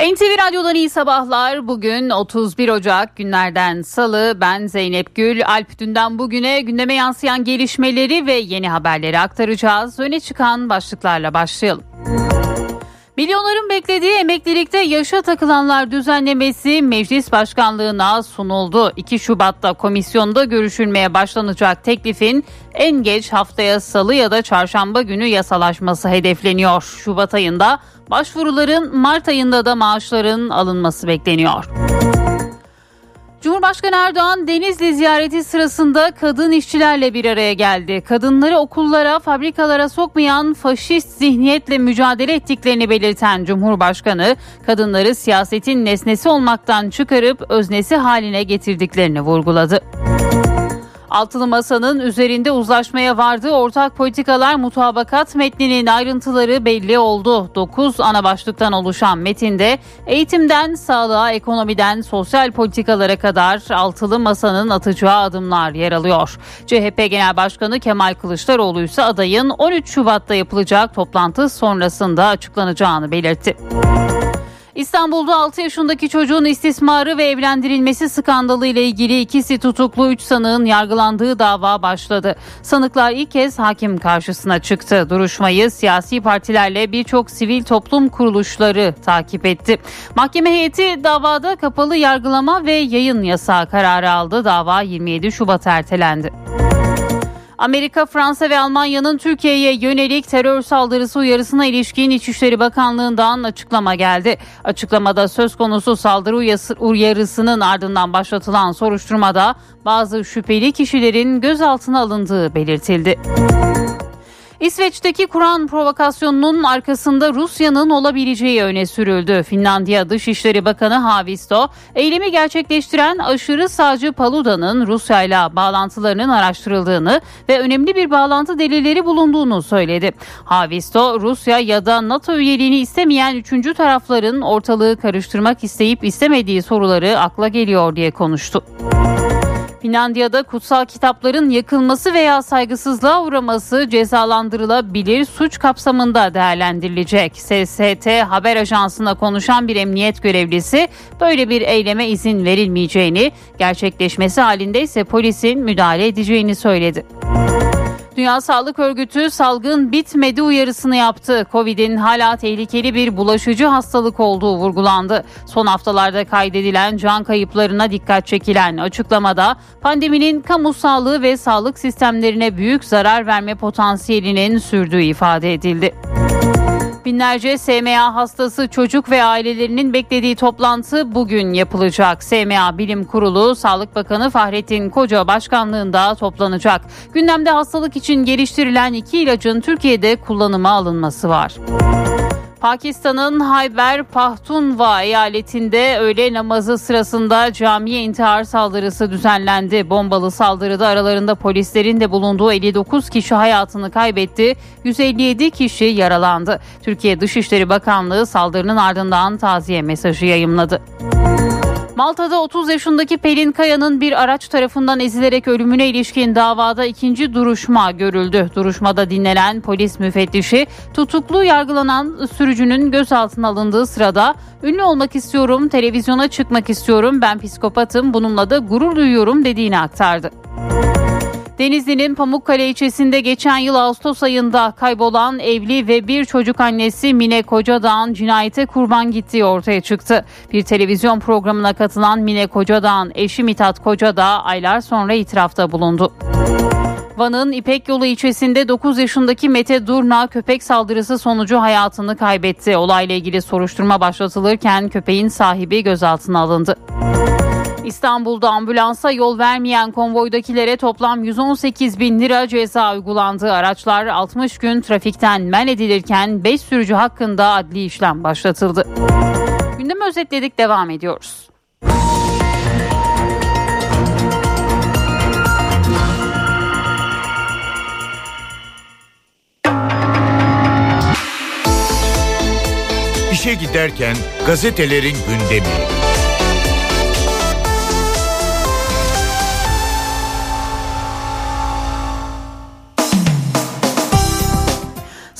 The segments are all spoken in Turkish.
NTV Radyo'dan iyi sabahlar. Bugün 31 Ocak günlerden salı. Ben Zeynep Gül. Alp dünden bugüne gündeme yansıyan gelişmeleri ve yeni haberleri aktaracağız. Öne çıkan başlıklarla başlayalım. Milyonların beklediği emeklilikte yaşa takılanlar düzenlemesi meclis başkanlığına sunuldu. 2 Şubat'ta komisyonda görüşülmeye başlanacak teklifin en geç haftaya salı ya da çarşamba günü yasalaşması hedefleniyor. Şubat ayında başvuruların Mart ayında da maaşların alınması bekleniyor. Cumhurbaşkanı Erdoğan Denizli ziyareti sırasında kadın işçilerle bir araya geldi. Kadınları okullara, fabrikalara sokmayan faşist zihniyetle mücadele ettiklerini belirten Cumhurbaşkanı, kadınları siyasetin nesnesi olmaktan çıkarıp öznesi haline getirdiklerini vurguladı. Altılı Masa'nın üzerinde uzlaşmaya vardığı ortak politikalar mutabakat metninin ayrıntıları belli oldu. 9 ana başlıktan oluşan metinde eğitimden sağlığa, ekonomiden sosyal politikalara kadar Altılı Masa'nın atacağı adımlar yer alıyor. CHP Genel Başkanı Kemal Kılıçdaroğlu ise adayın 13 Şubat'ta yapılacak toplantı sonrasında açıklanacağını belirtti. İstanbul'da 6 yaşındaki çocuğun istismarı ve evlendirilmesi skandalı ile ilgili ikisi tutuklu 3 sanığın yargılandığı dava başladı. Sanıklar ilk kez hakim karşısına çıktı. Duruşmayı siyasi partilerle birçok sivil toplum kuruluşları takip etti. Mahkeme heyeti davada kapalı yargılama ve yayın yasağı kararı aldı. Dava 27 Şubat ertelendi. Amerika, Fransa ve Almanya'nın Türkiye'ye yönelik terör saldırısı uyarısına ilişkin İçişleri Bakanlığı'ndan açıklama geldi. Açıklamada söz konusu saldırı uyarısının ardından başlatılan soruşturmada bazı şüpheli kişilerin gözaltına alındığı belirtildi. İsveç'teki Kur'an provokasyonunun arkasında Rusya'nın olabileceği öne sürüldü. Finlandiya Dışişleri Bakanı Havisto, eylemi gerçekleştiren aşırı sağcı Paluda'nın Rusya ile bağlantılarının araştırıldığını ve önemli bir bağlantı delilleri bulunduğunu söyledi. Havisto, Rusya ya da NATO üyeliğini istemeyen üçüncü tarafların ortalığı karıştırmak isteyip istemediği soruları akla geliyor diye konuştu. Finlandiya'da kutsal kitapların yakılması veya saygısızlığa uğraması cezalandırılabilir suç kapsamında değerlendirilecek. SST haber ajansına konuşan bir emniyet görevlisi böyle bir eyleme izin verilmeyeceğini, gerçekleşmesi halinde ise polisin müdahale edeceğini söyledi. Dünya Sağlık Örgütü salgın bitmedi uyarısını yaptı. Covid'in hala tehlikeli bir bulaşıcı hastalık olduğu vurgulandı. Son haftalarda kaydedilen can kayıplarına dikkat çekilen açıklamada pandeminin kamu sağlığı ve sağlık sistemlerine büyük zarar verme potansiyelinin sürdüğü ifade edildi. Binlerce SMA hastası çocuk ve ailelerinin beklediği toplantı bugün yapılacak. SMA Bilim Kurulu Sağlık Bakanı Fahrettin Koca başkanlığında toplanacak. Gündemde hastalık için geliştirilen iki ilacın Türkiye'de kullanıma alınması var. Pakistan'ın Hayber Pahtunva eyaletinde öğle namazı sırasında camiye intihar saldırısı düzenlendi. Bombalı saldırıda aralarında polislerin de bulunduğu 59 kişi hayatını kaybetti. 157 kişi yaralandı. Türkiye Dışişleri Bakanlığı saldırının ardından taziye mesajı yayımladı. Malta'da 30 yaşındaki Pelin Kaya'nın bir araç tarafından ezilerek ölümüne ilişkin davada ikinci duruşma görüldü. Duruşmada dinlenen polis müfettişi tutuklu yargılanan sürücünün gözaltına alındığı sırada ünlü olmak istiyorum, televizyona çıkmak istiyorum, ben psikopatım, bununla da gurur duyuyorum dediğini aktardı. Denizli'nin Pamukkale ilçesinde geçen yıl Ağustos ayında kaybolan evli ve bir çocuk annesi Mine Kocadağ'ın cinayete kurban gittiği ortaya çıktı. Bir televizyon programına katılan Mine Kocadağ'ın eşi Mithat Kocadağ aylar sonra itirafta bulundu. Van'ın İpek Yolu ilçesinde 9 yaşındaki Mete Durna köpek saldırısı sonucu hayatını kaybetti. Olayla ilgili soruşturma başlatılırken köpeğin sahibi gözaltına alındı. İstanbul'da ambulansa yol vermeyen konvoydakilere toplam 118 bin lira ceza uygulandı. Araçlar 60 gün trafikten men edilirken 5 sürücü hakkında adli işlem başlatıldı. Gündemi özetledik devam ediyoruz. İşe giderken gazetelerin gündemi.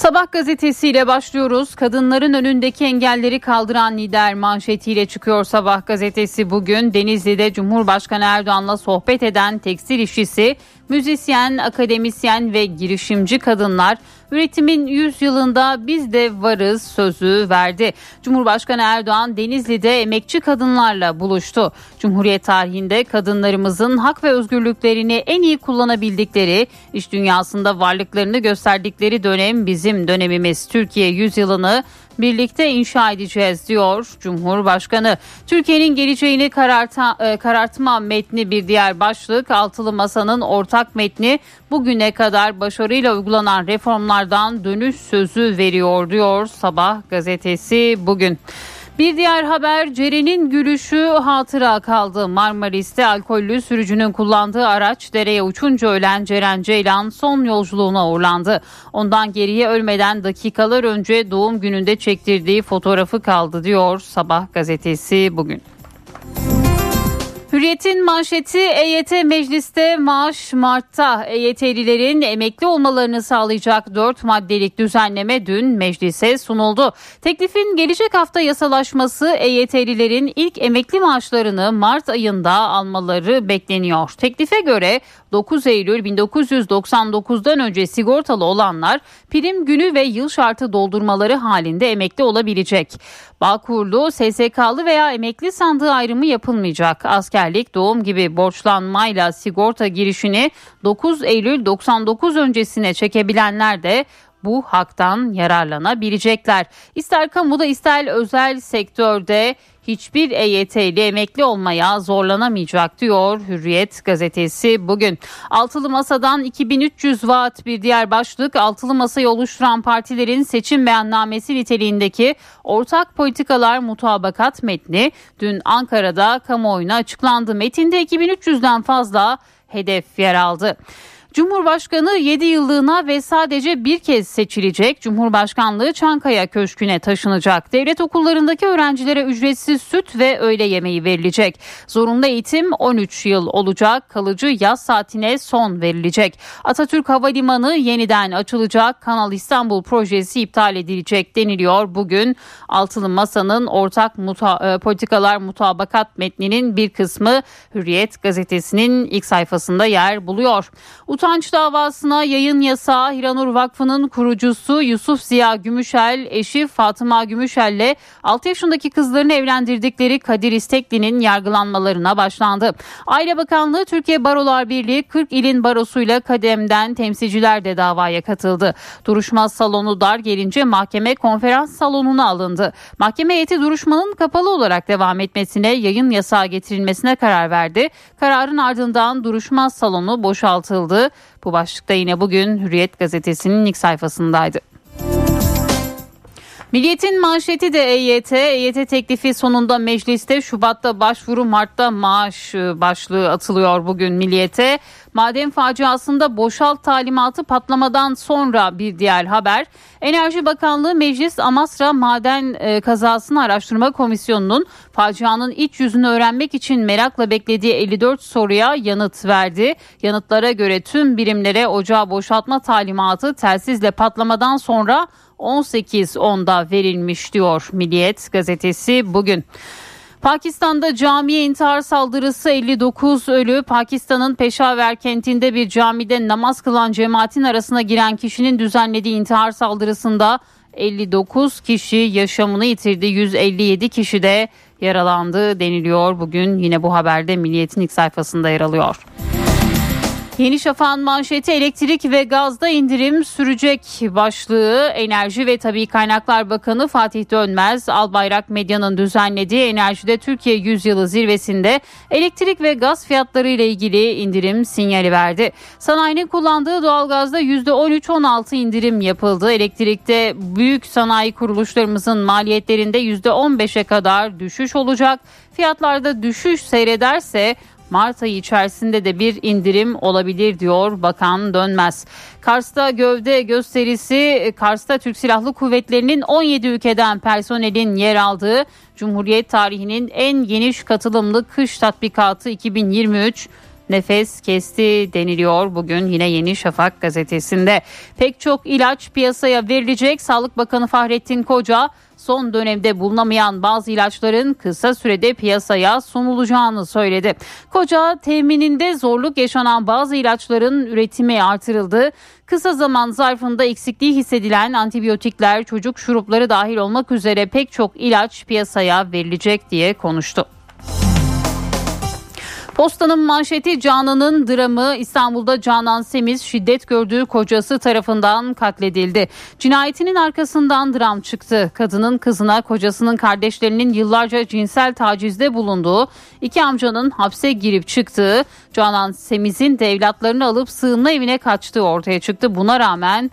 Sabah gazetesiyle başlıyoruz. Kadınların önündeki engelleri kaldıran lider manşetiyle çıkıyor Sabah gazetesi bugün. Denizli'de Cumhurbaşkanı Erdoğan'la sohbet eden tekstil işçisi, müzisyen, akademisyen ve girişimci kadınlar üretimin 100 yılında biz de varız sözü verdi. Cumhurbaşkanı Erdoğan Denizli'de emekçi kadınlarla buluştu. Cumhuriyet tarihinde kadınlarımızın hak ve özgürlüklerini en iyi kullanabildikleri, iş dünyasında varlıklarını gösterdikleri dönem bizim dönemimiz. Türkiye 100 yılını birlikte inşa edeceğiz diyor Cumhurbaşkanı. Türkiye'nin geleceğini kararta, e, karartma metni bir diğer başlık. Altılı Masa'nın ortak metni bugüne kadar başarıyla uygulanan reformlardan dönüş sözü veriyor diyor Sabah gazetesi bugün. Bir diğer haber Ceren'in gülüşü hatıra kaldı. Marmaris'te alkollü sürücünün kullandığı araç dereye uçunca ölen Ceren Ceylan son yolculuğuna uğurlandı. Ondan geriye ölmeden dakikalar önce doğum gününde çektirdiği fotoğrafı kaldı diyor Sabah gazetesi bugün. Hürriyet'in manşeti EYT mecliste maaş Mart'ta EYT'lilerin emekli olmalarını sağlayacak 4 maddelik düzenleme dün meclise sunuldu. Teklifin gelecek hafta yasalaşması EYT'lilerin ilk emekli maaşlarını Mart ayında almaları bekleniyor. Teklife göre 9 Eylül 1999'dan önce sigortalı olanlar prim günü ve yıl şartı doldurmaları halinde emekli olabilecek. Bağkurlu, SSK'lı veya emekli sandığı ayrımı yapılmayacak. Askerlik, doğum gibi borçlanmayla sigorta girişini 9 Eylül 99 öncesine çekebilenler de bu haktan yararlanabilecekler. İster kamuda ister özel sektörde hiçbir EYT'li emekli olmaya zorlanamayacak diyor Hürriyet gazetesi bugün. Altılı Masa'dan 2300 vaat bir diğer başlık Altılı Masa'yı oluşturan partilerin seçim beyannamesi niteliğindeki ortak politikalar mutabakat metni dün Ankara'da kamuoyuna açıklandı. Metinde 2300'den fazla hedef yer aldı. Cumhurbaşkanı 7 yıllığına ve sadece bir kez seçilecek. Cumhurbaşkanlığı Çankaya Köşkü'ne taşınacak. Devlet okullarındaki öğrencilere ücretsiz süt ve öğle yemeği verilecek. Zorunlu eğitim 13 yıl olacak. Kalıcı yaz saatine son verilecek. Atatürk Havalimanı yeniden açılacak. Kanal İstanbul projesi iptal edilecek deniliyor. Bugün Altılı Masa'nın ortak muta, e, politikalar mutabakat metninin bir kısmı Hürriyet gazetesinin ilk sayfasında yer buluyor. Utanç davasına yayın yasağı Hiranur Vakfı'nın kurucusu Yusuf Ziya Gümüşel, eşi Fatıma Gümüşel'le 6 yaşındaki kızlarını evlendirdikleri Kadir İstekli'nin yargılanmalarına başlandı. Aile Bakanlığı Türkiye Barolar Birliği 40 ilin barosuyla kademden temsilciler de davaya katıldı. Duruşma salonu dar gelince mahkeme konferans salonuna alındı. Mahkeme heyeti duruşmanın kapalı olarak devam etmesine yayın yasağı getirilmesine karar verdi. Kararın ardından duruşma salonu boşaltıldı. Bu başlıkta yine bugün Hürriyet gazetesinin ilk sayfasındaydı. Milliyetin manşeti de EYT. EYT teklifi sonunda mecliste Şubat'ta başvuru Mart'ta maaş e, başlığı atılıyor bugün Milliyet'e. Maden faciasında boşalt talimatı patlamadan sonra bir diğer haber. Enerji Bakanlığı Meclis Amasra Maden e, Kazasını Araştırma Komisyonu'nun facianın iç yüzünü öğrenmek için merakla beklediği 54 soruya yanıt verdi. Yanıtlara göre tüm birimlere ocağı boşaltma talimatı telsizle patlamadan sonra 18.10'da verilmiş diyor Milliyet gazetesi bugün. Pakistan'da camiye intihar saldırısı 59 ölü. Pakistan'ın Peşaver kentinde bir camide namaz kılan cemaatin arasına giren kişinin düzenlediği intihar saldırısında 59 kişi yaşamını yitirdi. 157 kişi de yaralandı deniliyor. Bugün yine bu haberde Milliyet'in ilk sayfasında yer alıyor. Yeni Şafak'ın manşeti elektrik ve gazda indirim sürecek başlığı Enerji ve Tabi Kaynaklar Bakanı Fatih Dönmez Albayrak Medya'nın düzenlediği Enerjide Türkiye Yüzyılı zirvesinde elektrik ve gaz fiyatları ile ilgili indirim sinyali verdi. Sanayinin kullandığı doğalgazda %13-16 indirim yapıldı. Elektrikte büyük sanayi kuruluşlarımızın maliyetlerinde %15'e kadar düşüş olacak. Fiyatlarda düşüş seyrederse Mart ayı içerisinde de bir indirim olabilir diyor Bakan Dönmez. Kars'ta gövde gösterisi Kars'ta Türk Silahlı Kuvvetleri'nin 17 ülkeden personelin yer aldığı Cumhuriyet tarihinin en geniş katılımlı kış tatbikatı 2023 nefes kesti deniliyor bugün yine Yeni Şafak gazetesinde. Pek çok ilaç piyasaya verilecek. Sağlık Bakanı Fahrettin Koca son dönemde bulunamayan bazı ilaçların kısa sürede piyasaya sunulacağını söyledi. Koca temininde zorluk yaşanan bazı ilaçların üretimi artırıldı. Kısa zaman zarfında eksikliği hissedilen antibiyotikler, çocuk şurupları dahil olmak üzere pek çok ilaç piyasaya verilecek diye konuştu. Postanın manşeti Canan'ın dramı İstanbul'da Canan Semiz şiddet gördüğü kocası tarafından katledildi. Cinayetinin arkasından dram çıktı. Kadının kızına kocasının kardeşlerinin yıllarca cinsel tacizde bulunduğu iki amcanın hapse girip çıktığı Canan Semiz'in de evlatlarını alıp sığınma evine kaçtığı ortaya çıktı. Buna rağmen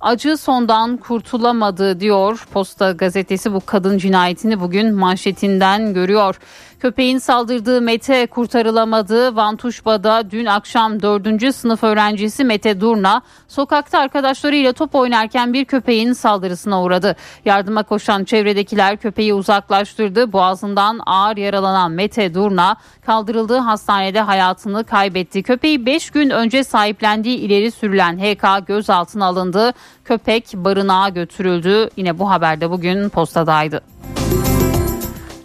acı sondan kurtulamadı diyor Posta gazetesi bu kadın cinayetini bugün manşetinden görüyor. Köpeğin saldırdığı Mete kurtarılamadı. Vantuşba'da dün akşam 4. sınıf öğrencisi Mete Durna sokakta arkadaşlarıyla top oynarken bir köpeğin saldırısına uğradı. Yardıma koşan çevredekiler köpeği uzaklaştırdı. Boğazından ağır yaralanan Mete Durna kaldırıldığı hastanede hayatını kaybetti. Köpeği 5 gün önce sahiplendiği ileri sürülen HK gözaltına alındı. Köpek barınağa götürüldü. Yine bu haberde bugün postadaydı.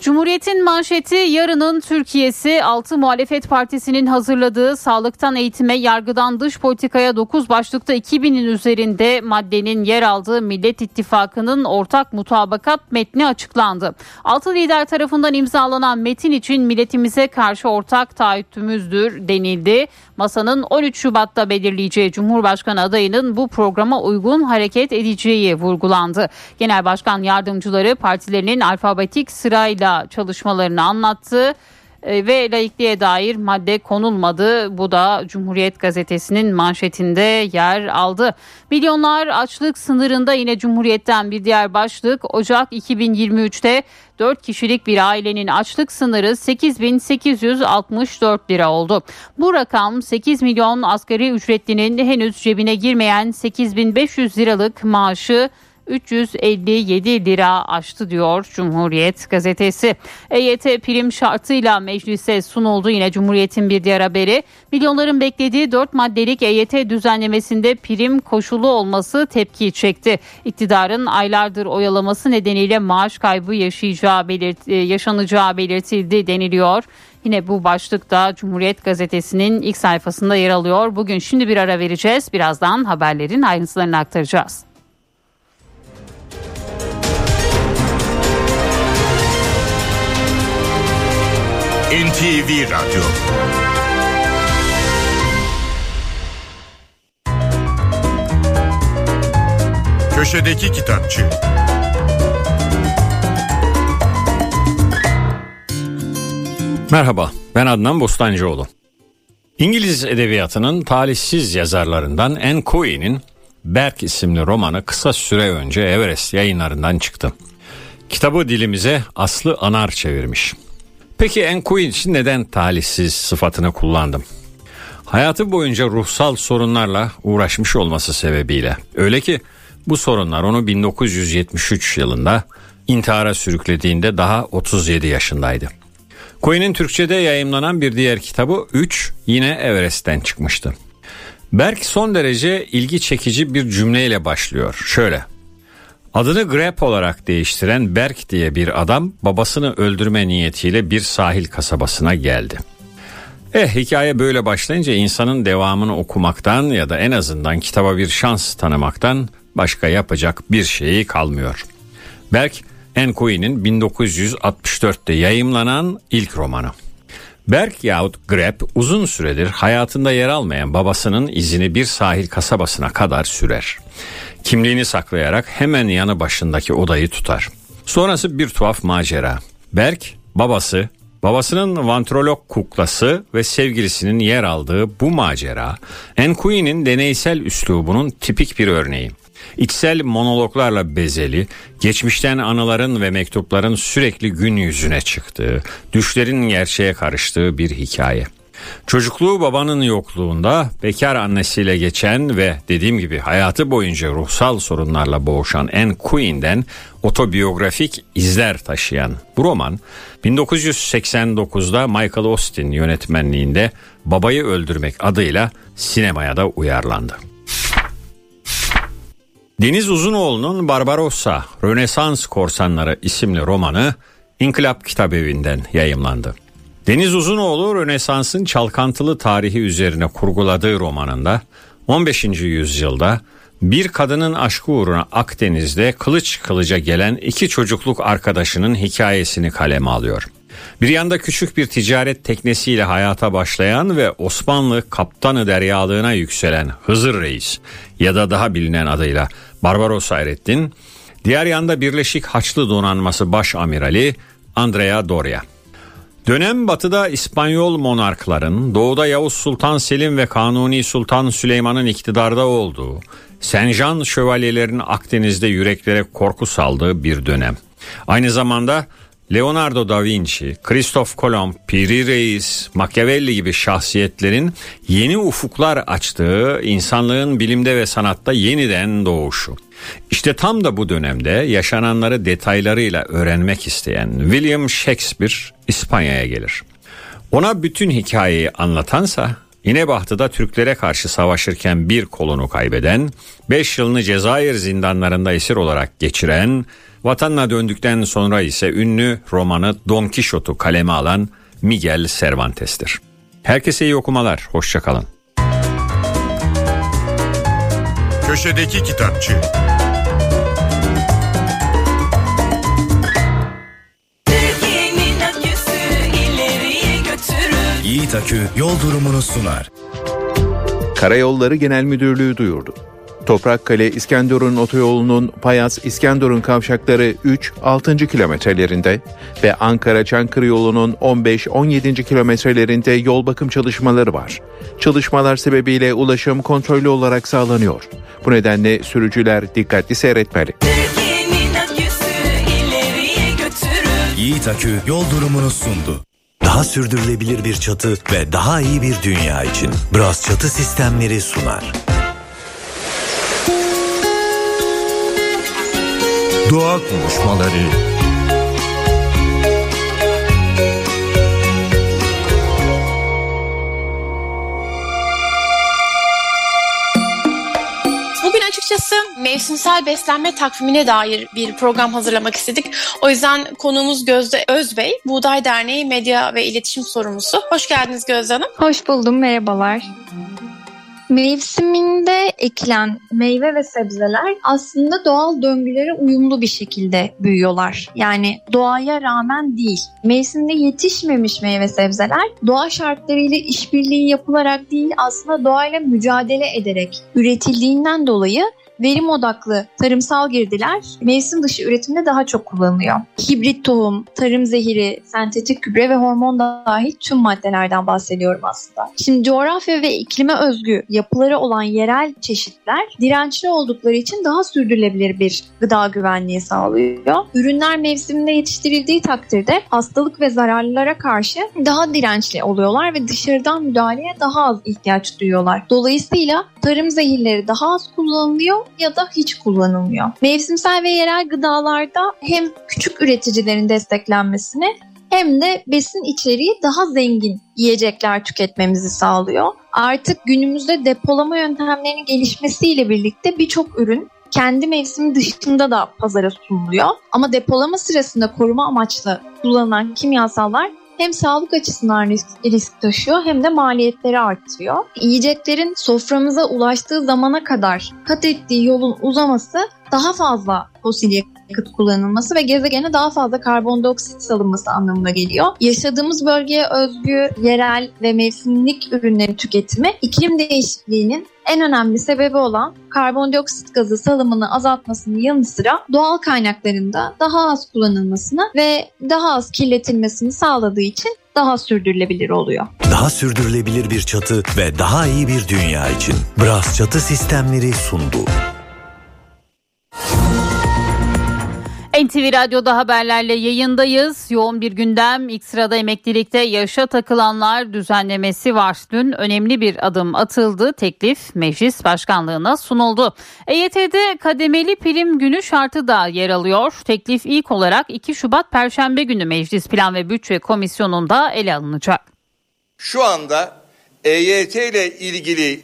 Cumhuriyet'in manşeti yarının Türkiye'si 6 muhalefet partisinin hazırladığı sağlıktan eğitime yargıdan dış politikaya 9 başlıkta 2000'in üzerinde maddenin yer aldığı Millet İttifakı'nın ortak mutabakat metni açıklandı. 6 lider tarafından imzalanan metin için milletimize karşı ortak taahhütümüzdür denildi. Masanın 13 Şubat'ta belirleyeceği Cumhurbaşkanı adayının bu programa uygun hareket edeceği vurgulandı. Genel Başkan yardımcıları partilerinin alfabetik sırayla çalışmalarını anlattı ve laikliğe dair madde konulmadı. Bu da Cumhuriyet gazetesinin manşetinde yer aldı. Milyonlar açlık sınırında yine Cumhuriyet'ten bir diğer başlık. Ocak 2023'te 4 kişilik bir ailenin açlık sınırı 8864 lira oldu. Bu rakam 8 milyon asgari ücretlinin henüz cebine girmeyen 8500 liralık maaşı 357 lira aştı diyor Cumhuriyet gazetesi. EYT prim şartıyla meclise sunuldu yine Cumhuriyet'in bir diğer haberi. Milyonların beklediği 4 maddelik EYT düzenlemesinde prim koşulu olması tepki çekti. İktidarın aylardır oyalaması nedeniyle maaş kaybı yaşayacağı belirt e, yaşanacağı belirtildi deniliyor. Yine bu başlıkta Cumhuriyet Gazetesi'nin ilk sayfasında yer alıyor. Bugün şimdi bir ara vereceğiz. Birazdan haberlerin ayrıntılarını aktaracağız. NTV Radyo Köşedeki Kitapçı Merhaba, ben Adnan Bostancıoğlu. İngiliz edebiyatının talihsiz yazarlarından Anne Coyne'in Berk isimli romanı kısa süre önce Everest yayınlarından çıktı. Kitabı dilimize Aslı Anar çevirmiş. Peki için neden talihsiz sıfatını kullandım? Hayatı boyunca ruhsal sorunlarla uğraşmış olması sebebiyle. Öyle ki bu sorunlar onu 1973 yılında intihara sürüklediğinde daha 37 yaşındaydı. Cohen'in Türkçe'de yayımlanan bir diğer kitabı 3 yine Everest'ten çıkmıştı. Berk son derece ilgi çekici bir cümleyle başlıyor. Şöyle. Adını Grep olarak değiştiren Berk diye bir adam babasını öldürme niyetiyle bir sahil kasabasına geldi. Eh hikaye böyle başlayınca insanın devamını okumaktan ya da en azından kitaba bir şans tanımaktan başka yapacak bir şeyi kalmıyor. Berk Encoy'nin 1964'te yayımlanan ilk romanı. Berk yahut Grep uzun süredir hayatında yer almayan babasının izini bir sahil kasabasına kadar sürer. Kimliğini saklayarak hemen yanı başındaki odayı tutar. Sonrası bir tuhaf macera. Berk, babası, babasının vantrolog kuklası ve sevgilisinin yer aldığı bu macera, Enkui'nin deneysel üslubunun tipik bir örneği. İçsel monologlarla bezeli, geçmişten anıların ve mektupların sürekli gün yüzüne çıktığı, düşlerin gerçeğe karıştığı bir hikaye. Çocukluğu babanın yokluğunda bekar annesiyle geçen ve dediğim gibi hayatı boyunca ruhsal sorunlarla boğuşan Anne Queen'den otobiyografik izler taşıyan bu roman 1989'da Michael Austin yönetmenliğinde Babayı Öldürmek adıyla sinemaya da uyarlandı. Deniz Uzunoğlu'nun Barbarossa, Rönesans Korsanları isimli romanı İnkılap Kitabevi'nden yayımlandı. Deniz Uzunoğlu Rönesans'ın çalkantılı tarihi üzerine kurguladığı romanında 15. yüzyılda bir kadının aşkı uğruna Akdeniz'de kılıç kılıca gelen iki çocukluk arkadaşının hikayesini kaleme alıyor. Bir yanda küçük bir ticaret teknesiyle hayata başlayan ve Osmanlı kaptanı deryalığına yükselen Hızır Reis ya da daha bilinen adıyla Barbaros Hayrettin, diğer yanda Birleşik Haçlı Donanması Baş Amirali Andrea Doria. Dönem batıda İspanyol monarkların, doğuda Yavuz Sultan Selim ve Kanuni Sultan Süleyman'ın iktidarda olduğu, Senjan şövalyelerin Akdeniz'de yüreklere korku saldığı bir dönem. Aynı zamanda Leonardo da Vinci, Christoph Kolomb, Piri Reis, Machiavelli gibi şahsiyetlerin yeni ufuklar açtığı insanlığın bilimde ve sanatta yeniden doğuşu. İşte tam da bu dönemde yaşananları detaylarıyla öğrenmek isteyen William Shakespeare İspanya'ya gelir. Ona bütün hikayeyi anlatansa İnebahtı'da Türklere karşı savaşırken bir kolunu kaybeden, 5 yılını Cezayir zindanlarında esir olarak geçiren, vatanına döndükten sonra ise ünlü romanı Don Quixote'u kaleme alan Miguel Cervantes'tir. Herkese iyi okumalar, hoşçakalın. Köşedeki Kitapçı Yiğit Akü yol durumunu sunar. Karayolları Genel Müdürlüğü duyurdu. Toprakkale İskenderun otoyolunun Payas İskenderun kavşakları 3-6. kilometrelerinde ve Ankara Çankırı yolunun 15-17. kilometrelerinde yol bakım çalışmaları var. Çalışmalar sebebiyle ulaşım kontrollü olarak sağlanıyor. Bu nedenle sürücüler dikkatli seyretmeli. Yiğit Akü yol durumunu sundu daha sürdürülebilir bir çatı ve daha iyi bir dünya için Bras Çatı Sistemleri sunar. Doğa konuşmaları açıkçası mevsimsel beslenme takvimine dair bir program hazırlamak istedik. O yüzden konuğumuz Gözde Özbey, Buğday Derneği Medya ve İletişim Sorumlusu. Hoş geldiniz Gözde Hanım. Hoş buldum, merhabalar. Mevsiminde ekilen meyve ve sebzeler aslında doğal döngülere uyumlu bir şekilde büyüyorlar. Yani doğaya rağmen değil. Mevsimde yetişmemiş meyve sebzeler doğa şartlarıyla işbirliği yapılarak değil aslında doğayla mücadele ederek üretildiğinden dolayı verim odaklı tarımsal girdiler mevsim dışı üretimde daha çok kullanılıyor. Hibrit tohum, tarım zehiri, sentetik gübre ve hormon dahil tüm maddelerden bahsediyorum aslında. Şimdi coğrafya ve iklime özgü yapıları olan yerel çeşitler dirençli oldukları için daha sürdürülebilir bir gıda güvenliği sağlıyor. Ürünler mevsiminde yetiştirildiği takdirde hastalık ve zararlılara karşı daha dirençli oluyorlar ve dışarıdan müdahaleye daha az ihtiyaç duyuyorlar. Dolayısıyla tarım zehirleri daha az kullanılıyor ya da hiç kullanılmıyor. Mevsimsel ve yerel gıdalarda hem küçük üreticilerin desteklenmesini hem de besin içeriği daha zengin yiyecekler tüketmemizi sağlıyor. Artık günümüzde depolama yöntemlerinin gelişmesiyle birlikte birçok ürün kendi mevsimi dışında da pazara sunuluyor. Ama depolama sırasında koruma amaçlı kullanılan kimyasallar hem sağlık açısından risk, risk taşıyor hem de maliyetleri artıyor. Yiyeceklerin soframıza ulaştığı zamana kadar kat ettiği yolun uzaması daha fazla fosil yakıt kullanılması ve gezegene daha fazla karbondioksit salınması anlamına geliyor. Yaşadığımız bölgeye özgü, yerel ve mevsimlik ürünlerin tüketimi iklim değişikliğinin en önemli sebebi olan karbondioksit gazı salımını azaltmasının yanı sıra doğal kaynaklarında daha az kullanılmasını ve daha az kirletilmesini sağladığı için daha sürdürülebilir oluyor. Daha sürdürülebilir bir çatı ve daha iyi bir dünya için Bras Çatı Sistemleri sundu. NTV Radyo'da haberlerle yayındayız. Yoğun bir gündem. İlk sırada emeklilikte yaşa takılanlar düzenlemesi var. Dün önemli bir adım atıldı. Teklif meclis başkanlığına sunuldu. EYT'de kademeli prim günü şartı da yer alıyor. Teklif ilk olarak 2 Şubat Perşembe günü Meclis Plan ve Bütçe Komisyonu'nda ele alınacak. Şu anda EYT ile ilgili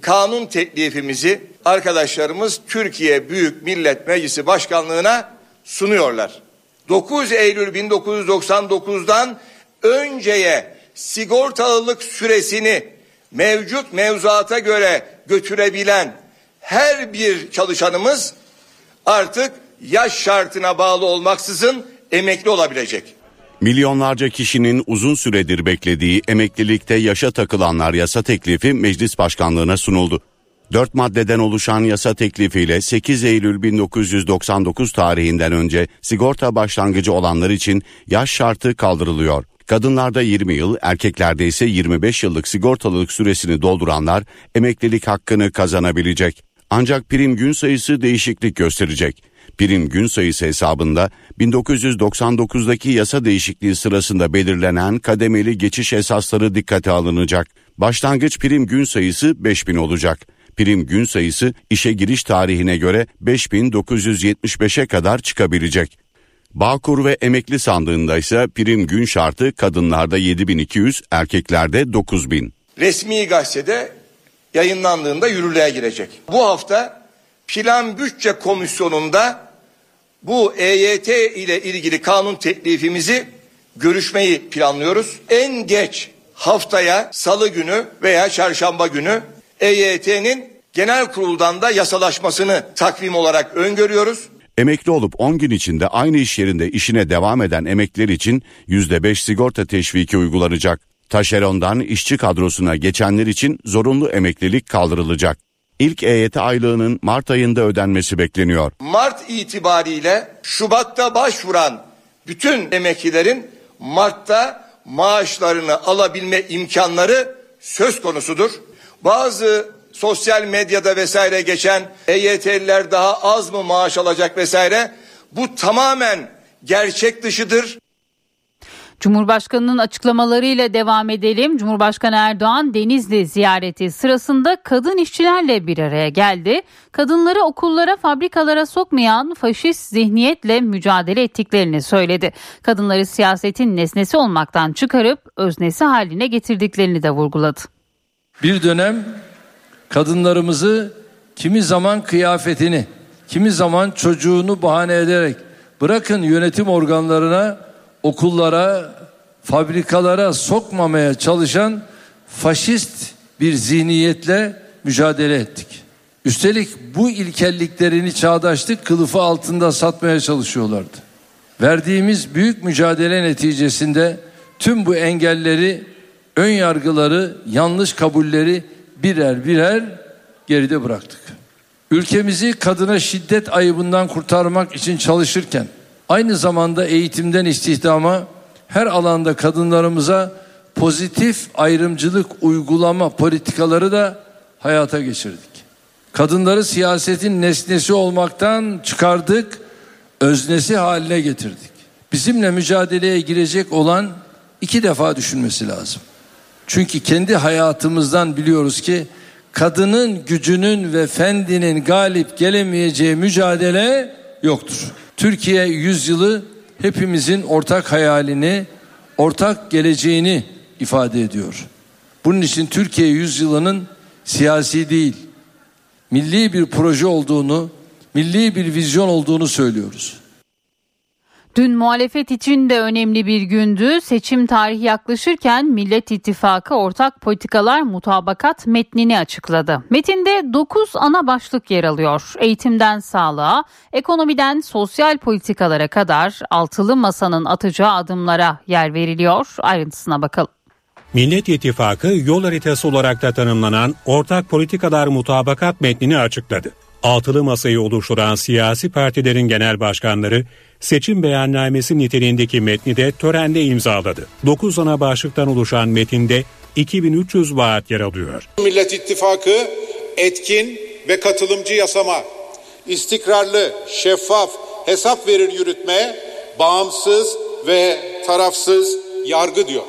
kanun teklifimizi arkadaşlarımız Türkiye Büyük Millet Meclisi Başkanlığı'na sunuyorlar. 9 Eylül 1999'dan önceye sigortalılık süresini mevcut mevzuata göre götürebilen her bir çalışanımız artık yaş şartına bağlı olmaksızın emekli olabilecek. Milyonlarca kişinin uzun süredir beklediği emeklilikte yaşa takılanlar yasa teklifi meclis başkanlığına sunuldu. 4 maddeden oluşan yasa teklifiyle 8 Eylül 1999 tarihinden önce sigorta başlangıcı olanlar için yaş şartı kaldırılıyor. Kadınlarda 20 yıl, erkeklerde ise 25 yıllık sigortalılık süresini dolduranlar emeklilik hakkını kazanabilecek. Ancak prim gün sayısı değişiklik gösterecek. Prim gün sayısı hesabında 1999'daki yasa değişikliği sırasında belirlenen kademeli geçiş esasları dikkate alınacak. Başlangıç prim gün sayısı 5000 olacak. Prim gün sayısı işe giriş tarihine göre 5975'e kadar çıkabilecek. Bağkur ve emekli sandığında ise prim gün şartı kadınlarda 7200, erkeklerde 9000. Resmi gazetede yayınlandığında yürürlüğe girecek. Bu hafta Plan Bütçe Komisyonu'nda bu EYT ile ilgili kanun teklifimizi görüşmeyi planlıyoruz. En geç haftaya salı günü veya çarşamba günü EYT'nin genel kuruldan da yasalaşmasını takvim olarak öngörüyoruz. Emekli olup 10 gün içinde aynı iş yerinde işine devam eden emekliler için %5 sigorta teşviki uygulanacak. Taşerondan işçi kadrosuna geçenler için zorunlu emeklilik kaldırılacak. İlk EYT aylığının Mart ayında ödenmesi bekleniyor. Mart itibariyle Şubat'ta başvuran bütün emeklilerin Mart'ta maaşlarını alabilme imkanları söz konusudur. Bazı sosyal medyada vesaire geçen EYT'liler daha az mı maaş alacak vesaire bu tamamen gerçek dışıdır. Cumhurbaşkanının açıklamalarıyla devam edelim. Cumhurbaşkanı Erdoğan Denizli ziyareti sırasında kadın işçilerle bir araya geldi. Kadınları okullara, fabrikalara sokmayan faşist zihniyetle mücadele ettiklerini söyledi. Kadınları siyasetin nesnesi olmaktan çıkarıp öznesi haline getirdiklerini de vurguladı. Bir dönem kadınlarımızı kimi zaman kıyafetini, kimi zaman çocuğunu bahane ederek bırakın yönetim organlarına, okullara, fabrikalara sokmamaya çalışan faşist bir zihniyetle mücadele ettik. Üstelik bu ilkelliklerini çağdaşlık kılıfı altında satmaya çalışıyorlardı. Verdiğimiz büyük mücadele neticesinde tüm bu engelleri, ön yargıları, yanlış kabulleri birer birer geride bıraktık. Ülkemizi kadına şiddet ayıbından kurtarmak için çalışırken aynı zamanda eğitimden istihdama her alanda kadınlarımıza pozitif ayrımcılık uygulama politikaları da hayata geçirdik. Kadınları siyasetin nesnesi olmaktan çıkardık, öznesi haline getirdik. Bizimle mücadeleye girecek olan iki defa düşünmesi lazım. Çünkü kendi hayatımızdan biliyoruz ki kadının gücünün ve fendinin galip gelemeyeceği mücadele yoktur. Türkiye yüzyılı hepimizin ortak hayalini, ortak geleceğini ifade ediyor. Bunun için Türkiye yüzyılının siyasi değil, milli bir proje olduğunu, milli bir vizyon olduğunu söylüyoruz. Dün muhalefet için de önemli bir gündü. Seçim tarihi yaklaşırken Millet İttifakı ortak politikalar mutabakat metnini açıkladı. Metinde 9 ana başlık yer alıyor. Eğitimden sağlığa, ekonomiden sosyal politikalara kadar altılı masanın atacağı adımlara yer veriliyor. Ayrıntısına bakalım. Millet İttifakı yol haritası olarak da tanımlanan ortak politikalar mutabakat metnini açıkladı. Altılı masayı oluşturan siyasi partilerin genel başkanları seçim beyannamesi niteliğindeki metni de törende imzaladı. 9 ana başlıktan oluşan metinde 2300 vaat yer alıyor. Millet İttifakı etkin ve katılımcı yasama, istikrarlı, şeffaf, hesap verir yürütmeye bağımsız ve tarafsız yargı diyor.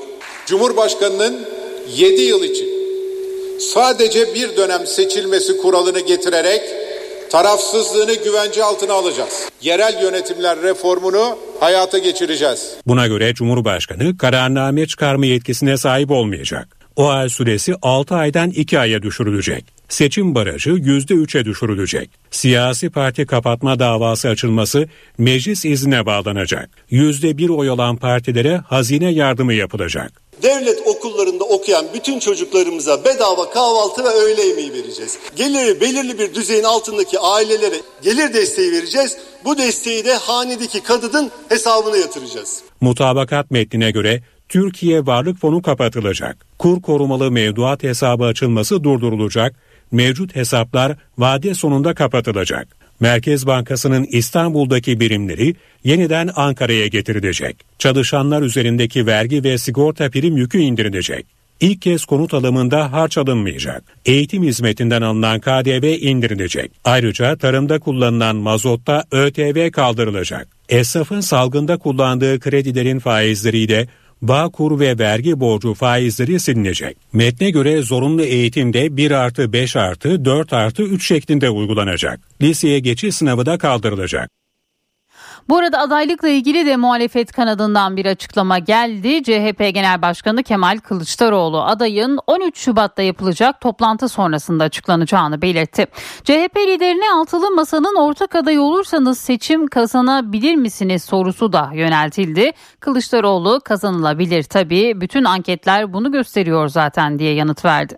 Cumhurbaşkanının 7 yıl için sadece bir dönem seçilmesi kuralını getirerek tarafsızlığını güvence altına alacağız. Yerel yönetimler reformunu hayata geçireceğiz. Buna göre Cumhurbaşkanı kararname çıkarma yetkisine sahip olmayacak. O ay süresi 6 aydan 2 aya düşürülecek. Seçim barajı %3'e düşürülecek. Siyasi parti kapatma davası açılması meclis iznine bağlanacak. %1 oy alan partilere hazine yardımı yapılacak. Devlet okullarında okuyan bütün çocuklarımıza bedava kahvaltı ve öğle yemeği vereceğiz. Geliri belirli bir düzeyin altındaki ailelere gelir desteği vereceğiz. Bu desteği de hanedeki kadının hesabına yatıracağız. Mutabakat metnine göre Türkiye Varlık Fonu kapatılacak. Kur korumalı mevduat hesabı açılması durdurulacak. Mevcut hesaplar vade sonunda kapatılacak. Merkez Bankası'nın İstanbul'daki birimleri yeniden Ankara'ya getirilecek. Çalışanlar üzerindeki vergi ve sigorta prim yükü indirilecek. İlk kez konut alımında harç alınmayacak. Eğitim hizmetinden alınan KDV indirilecek. Ayrıca tarımda kullanılan mazotta ÖTV kaldırılacak. Esnafın salgında kullandığı kredilerin faizleriyle Bağkur ve vergi borcu faizleri silinecek. Metne göre zorunlu eğitimde 1 artı 5 artı 4 artı 3 şeklinde uygulanacak. Liseye geçiş sınavı da kaldırılacak. Bu arada adaylıkla ilgili de muhalefet kanadından bir açıklama geldi. CHP Genel Başkanı Kemal Kılıçdaroğlu adayın 13 Şubat'ta yapılacak toplantı sonrasında açıklanacağını belirtti. CHP liderine altılı masanın ortak adayı olursanız seçim kazanabilir misiniz sorusu da yöneltildi. Kılıçdaroğlu kazanılabilir tabii bütün anketler bunu gösteriyor zaten diye yanıt verdi.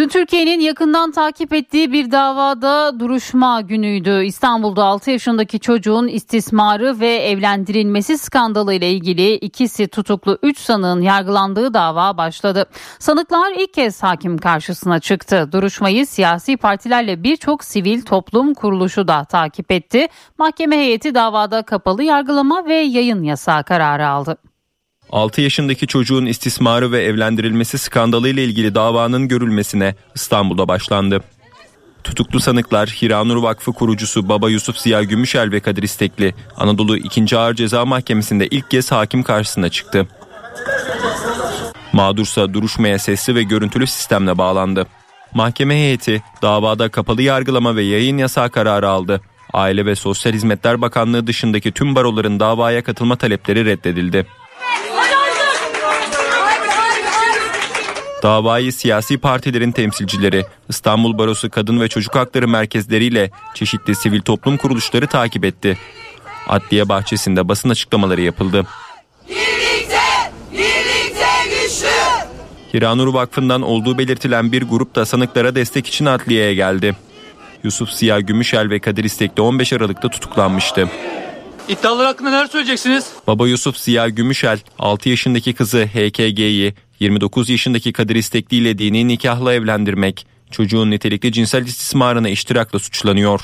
Dün Türkiye'nin yakından takip ettiği bir davada duruşma günüydü. İstanbul'da 6 yaşındaki çocuğun istismarı ve evlendirilmesi skandalı ile ilgili ikisi tutuklu 3 sanığın yargılandığı dava başladı. Sanıklar ilk kez hakim karşısına çıktı. Duruşmayı siyasi partilerle birçok sivil toplum kuruluşu da takip etti. Mahkeme heyeti davada kapalı yargılama ve yayın yasağı kararı aldı. 6 yaşındaki çocuğun istismarı ve evlendirilmesi skandalı ile ilgili davanın görülmesine İstanbul'da başlandı. Tutuklu sanıklar Hiranur Vakfı kurucusu Baba Yusuf Ziya Gümüşel ve Kadir İstekli Anadolu 2. Ağır Ceza Mahkemesi'nde ilk kez hakim karşısına çıktı. Mağdursa duruşmaya sesli ve görüntülü sistemle bağlandı. Mahkeme heyeti davada kapalı yargılama ve yayın yasağı kararı aldı. Aile ve Sosyal Hizmetler Bakanlığı dışındaki tüm baroların davaya katılma talepleri reddedildi. Davayı siyasi partilerin temsilcileri, İstanbul Barosu Kadın ve Çocuk Hakları merkezleriyle çeşitli sivil toplum kuruluşları takip etti. Adliye bahçesinde basın açıklamaları yapıldı. Birlikte, birlikte güçlü. Hiranur Vakfı'ndan olduğu belirtilen bir grup da sanıklara destek için adliyeye geldi. Yusuf Ziya Gümüşel ve Kadir İstekli 15 Aralık'ta tutuklanmıştı. İddialar hakkında neler söyleyeceksiniz? Baba Yusuf Ziya Gümüşel 6 yaşındaki kızı HKG'yi 29 yaşındaki Kadir İstekli ile dini nikahla evlendirmek, çocuğun nitelikli cinsel istismarına iştirakla suçlanıyor.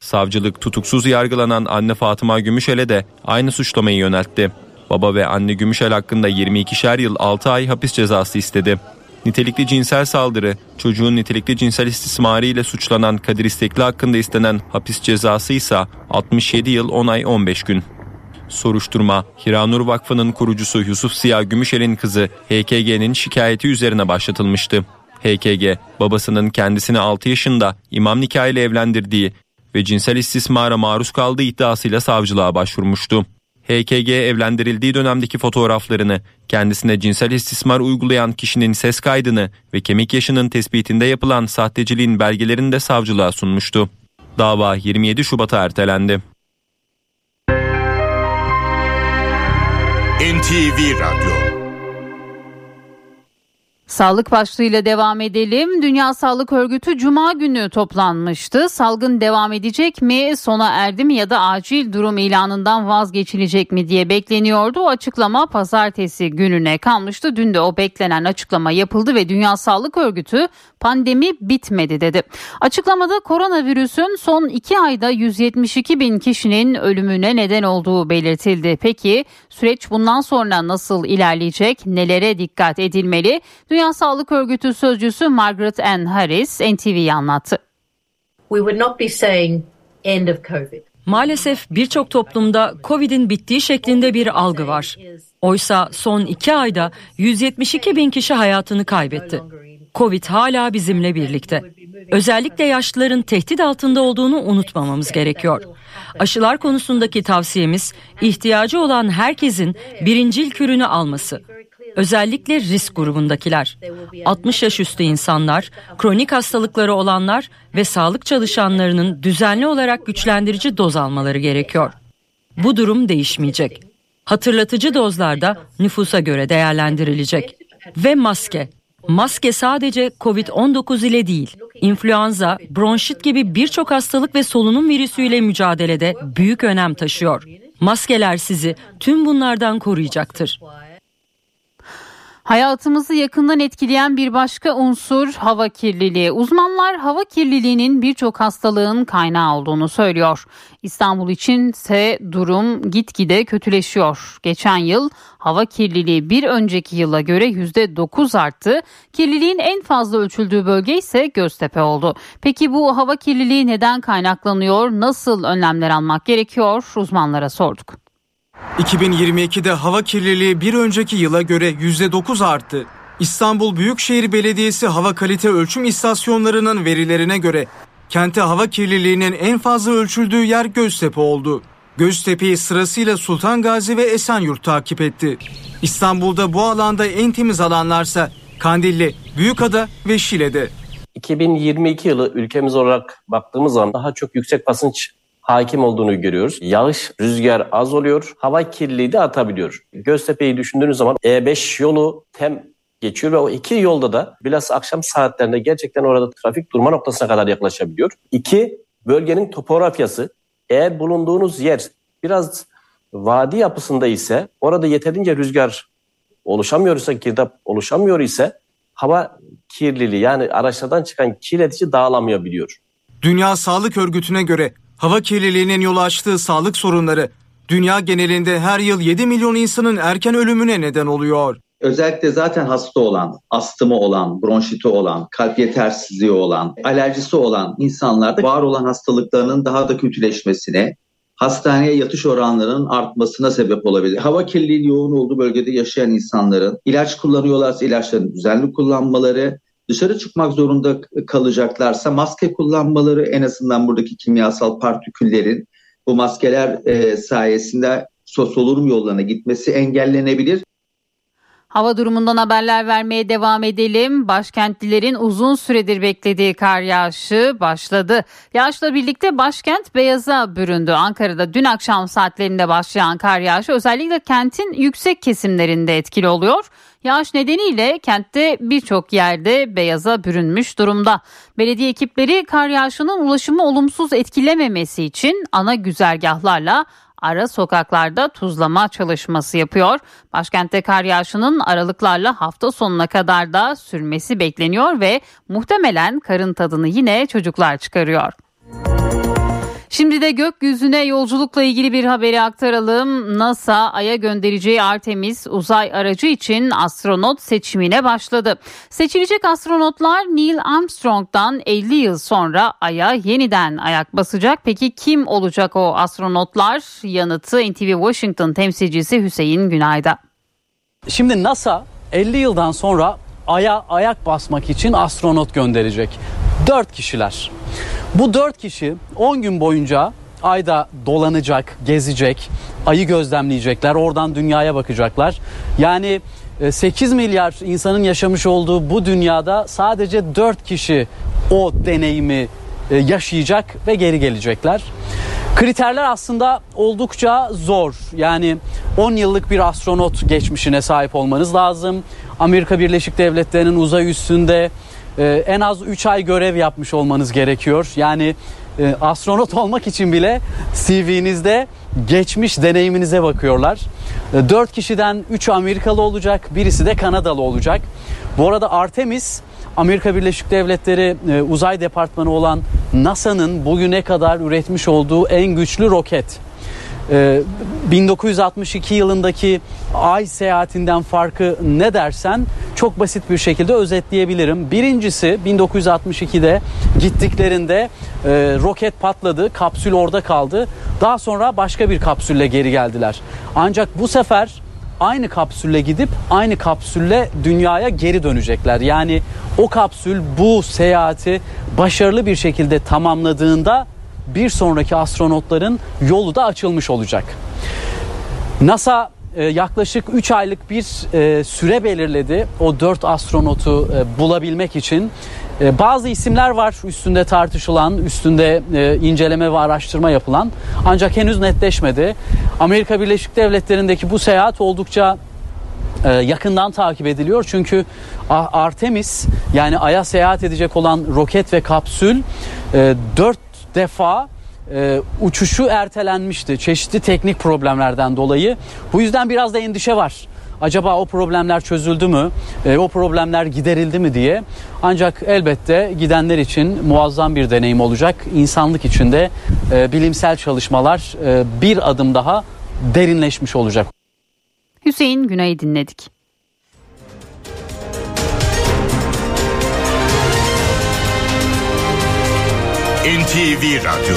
Savcılık tutuksuz yargılanan anne Fatıma Gümüşel'e de aynı suçlamayı yöneltti. Baba ve anne Gümüşel hakkında 22'şer yıl 6 ay hapis cezası istedi. Nitelikli cinsel saldırı, çocuğun nitelikli cinsel istismarı ile suçlanan Kadir İstekli hakkında istenen hapis cezası ise 67 yıl 10 ay 15 gün. Soruşturma, Hiranur Vakfı'nın kurucusu Yusuf Ziya Gümüşel'in kızı HKG'nin şikayeti üzerine başlatılmıştı. HKG, babasının kendisini 6 yaşında imam nikahıyla evlendirdiği ve cinsel istismara maruz kaldığı iddiasıyla savcılığa başvurmuştu. HKG evlendirildiği dönemdeki fotoğraflarını, kendisine cinsel istismar uygulayan kişinin ses kaydını ve kemik yaşının tespitinde yapılan sahteciliğin belgelerini de savcılığa sunmuştu. Dava 27 Şubat'a ertelendi. NTV Radyo Sağlık başlığıyla devam edelim. Dünya Sağlık Örgütü Cuma günü toplanmıştı. Salgın devam edecek mi, sona erdi mi ya da acil durum ilanından vazgeçilecek mi diye bekleniyordu. O açıklama pazartesi gününe kalmıştı. Dün de o beklenen açıklama yapıldı ve Dünya Sağlık Örgütü pandemi bitmedi dedi. Açıklamada koronavirüsün son iki ayda 172 bin kişinin ölümüne neden olduğu belirtildi. Peki süreç bundan sonra nasıl ilerleyecek? Nelere dikkat edilmeli? Dünya Sağlık Örgütü sözcüsü Margaret Ann Harris NTV'ye anlattı. We would not be saying end of COVID. Maalesef birçok toplumda Covid'in bittiği şeklinde bir algı var. Oysa son iki ayda 172 bin kişi hayatını kaybetti. Covid hala bizimle birlikte. Özellikle yaşlıların tehdit altında olduğunu unutmamamız gerekiyor. Aşılar konusundaki tavsiyemiz ihtiyacı olan herkesin birincil kürünü alması. Özellikle risk grubundakiler, 60 yaş üstü insanlar, kronik hastalıkları olanlar ve sağlık çalışanlarının düzenli olarak güçlendirici doz almaları gerekiyor. Bu durum değişmeyecek. Hatırlatıcı dozlarda nüfusa göre değerlendirilecek. Ve maske. Maske sadece COVID-19 ile değil, influenza, bronşit gibi birçok hastalık ve solunum virüsüyle mücadelede büyük önem taşıyor. Maskeler sizi tüm bunlardan koruyacaktır. Hayatımızı yakından etkileyen bir başka unsur hava kirliliği. Uzmanlar hava kirliliğinin birçok hastalığın kaynağı olduğunu söylüyor. İstanbul için ise durum gitgide kötüleşiyor. Geçen yıl hava kirliliği bir önceki yıla göre %9 arttı. Kirliliğin en fazla ölçüldüğü bölge ise Göztepe oldu. Peki bu hava kirliliği neden kaynaklanıyor? Nasıl önlemler almak gerekiyor? Uzmanlara sorduk. 2022'de hava kirliliği bir önceki yıla göre %9 arttı. İstanbul Büyükşehir Belediyesi hava kalite ölçüm istasyonlarının verilerine göre kente hava kirliliğinin en fazla ölçüldüğü yer Göztepe oldu. Göztepe'yi sırasıyla Sultan Gazi ve Esenyurt takip etti. İstanbul'da bu alanda en temiz alanlarsa Kandilli, Büyükada ve Şile'de. 2022 yılı ülkemiz olarak baktığımız zaman daha çok yüksek basınç hakim olduğunu görüyoruz. Yağış, rüzgar az oluyor. Hava kirliliği de artabiliyor. Göztepe'yi düşündüğünüz zaman E5 yolu tem geçiyor ve o iki yolda da bilhassa akşam saatlerinde gerçekten orada trafik durma noktasına kadar yaklaşabiliyor. İki, bölgenin topografyası. Eğer bulunduğunuz yer biraz vadi yapısında ise orada yeterince rüzgar oluşamıyorsa, girdap oluşamıyor ise hava kirliliği yani araçlardan çıkan kirletici dağılamayabiliyor. Dünya Sağlık Örgütü'ne göre hava kirliliğinin yol açtığı sağlık sorunları dünya genelinde her yıl 7 milyon insanın erken ölümüne neden oluyor. Özellikle zaten hasta olan, astımı olan, bronşiti olan, kalp yetersizliği olan, alerjisi olan insanlarda var olan hastalıklarının daha da kötüleşmesine, hastaneye yatış oranlarının artmasına sebep olabilir. Hava kirliliği yoğun olduğu bölgede yaşayan insanların ilaç kullanıyorlarsa ilaçların düzenli kullanmaları, dışarı çıkmak zorunda kalacaklarsa maske kullanmaları en azından buradaki kimyasal partiküllerin bu maskeler e, sayesinde solunum yollarına gitmesi engellenebilir. Hava durumundan haberler vermeye devam edelim. Başkentlilerin uzun süredir beklediği kar yağışı başladı. Yağışla birlikte başkent beyaza büründü. Ankara'da dün akşam saatlerinde başlayan kar yağışı özellikle kentin yüksek kesimlerinde etkili oluyor. Yağış nedeniyle kentte birçok yerde beyaza bürünmüş durumda. Belediye ekipleri kar yağışının ulaşımı olumsuz etkilememesi için ana güzergahlarla ara sokaklarda tuzlama çalışması yapıyor. Başkentte kar yağışının aralıklarla hafta sonuna kadar da sürmesi bekleniyor ve muhtemelen karın tadını yine çocuklar çıkarıyor. Şimdi de gökyüzüne yolculukla ilgili bir haberi aktaralım. NASA Ay'a göndereceği Artemis uzay aracı için astronot seçimine başladı. Seçilecek astronotlar Neil Armstrong'dan 50 yıl sonra Ay'a yeniden ayak basacak. Peki kim olacak o astronotlar? Yanıtı NTV Washington temsilcisi Hüseyin Günay'da. Şimdi NASA 50 yıldan sonra Ay'a ayak basmak için astronot gönderecek. 4 kişiler. Bu 4 kişi 10 gün boyunca ayda dolanacak, gezecek, ayı gözlemleyecekler, oradan dünyaya bakacaklar. Yani 8 milyar insanın yaşamış olduğu bu dünyada sadece 4 kişi o deneyimi yaşayacak ve geri gelecekler. Kriterler aslında oldukça zor. Yani 10 yıllık bir astronot geçmişine sahip olmanız lazım. Amerika Birleşik Devletleri'nin uzay üstünde e, en az 3 ay görev yapmış olmanız gerekiyor. Yani e, astronot olmak için bile CV'nizde geçmiş deneyiminize bakıyorlar. E, 4 kişiden 3 Amerikalı olacak, birisi de Kanadalı olacak. Bu arada Artemis Amerika Birleşik Devletleri e, uzay departmanı olan NASA'nın bugüne kadar üretmiş olduğu en güçlü roket. e, 1962 yılındaki ay seyahatinden farkı ne dersen çok basit bir şekilde özetleyebilirim. Birincisi 1962'de gittiklerinde e, roket patladı, kapsül orada kaldı. Daha sonra başka bir kapsülle geri geldiler. Ancak bu sefer aynı kapsülle gidip aynı kapsülle dünyaya geri dönecekler. Yani o kapsül bu seyahati başarılı bir şekilde tamamladığında bir sonraki astronotların yolu da açılmış olacak. NASA e, yaklaşık 3 aylık bir e, süre belirledi o 4 astronotu e, bulabilmek için. Bazı isimler var üstünde tartışılan, üstünde inceleme ve araştırma yapılan ancak henüz netleşmedi. Amerika Birleşik Devletleri'ndeki bu seyahat oldukça yakından takip ediliyor. Çünkü Artemis yani Ay'a seyahat edecek olan roket ve kapsül 4 defa e, uçuşu ertelenmişti çeşitli teknik problemlerden dolayı. Bu yüzden biraz da endişe var. Acaba o problemler çözüldü mü? E, o problemler giderildi mi diye. Ancak elbette gidenler için muazzam bir deneyim olacak. İnsanlık için de e, bilimsel çalışmalar e, bir adım daha derinleşmiş olacak. Hüseyin Günay'ı dinledik. NTV Radyo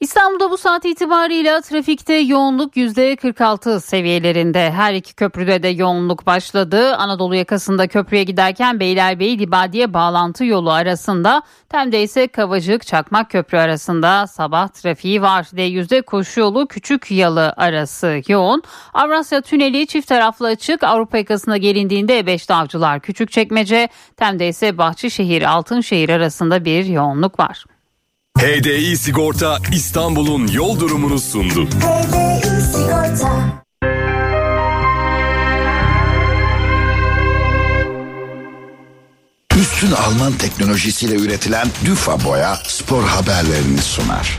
İstanbul'da bu saat itibarıyla trafikte yoğunluk %46 seviyelerinde. Her iki köprüde de yoğunluk başladı. Anadolu yakasında köprüye giderken Beylerbeyi Libadiye bağlantı yolu arasında Tem'de ise Kavacık Çakmak Köprü arasında sabah trafiği var. D100'de koşu yolu Küçük Yalı arası yoğun. Avrasya Tüneli çift taraflı açık. Avrupa yakasına gelindiğinde E5'te Avcılar Küçükçekmece. Tem'de ise Bahçeşehir Altınşehir arasında bir yoğunluk var. HDI Sigorta İstanbul'un yol durumunu sundu. HDI Sigorta. Üstün Alman teknolojisiyle üretilen Düfa Boya spor haberlerini sunar.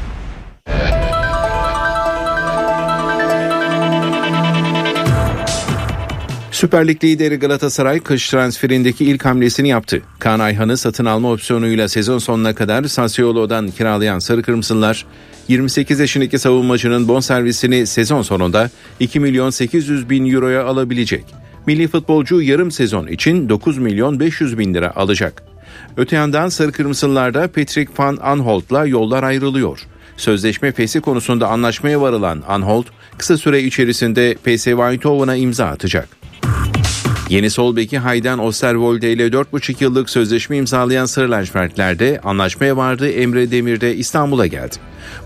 Süper Lig lideri Galatasaray kış transferindeki ilk hamlesini yaptı. Kaan Ayhan'ı satın alma opsiyonuyla sezon sonuna kadar Sassuolo'dan kiralayan Sarı Kırmızılar 28 yaşındaki savunmacının bonservisini sezon sonunda 2 milyon 800 bin euroya alabilecek. Milli futbolcu yarım sezon için 9 milyon 500 bin lira alacak. Öte yandan Sarı Kırmızılarda Patrick Van Anholt'la yollar ayrılıyor. Sözleşme fesi konusunda anlaşmaya varılan Anholt kısa süre içerisinde PSV Eindhoven'a imza atacak. Yeni sol beki Hayden Osterwolde ile 4,5 yıllık sözleşme imzalayan Sarı lacivertlerde anlaşmaya vardı Emre Demir de İstanbul'a geldi.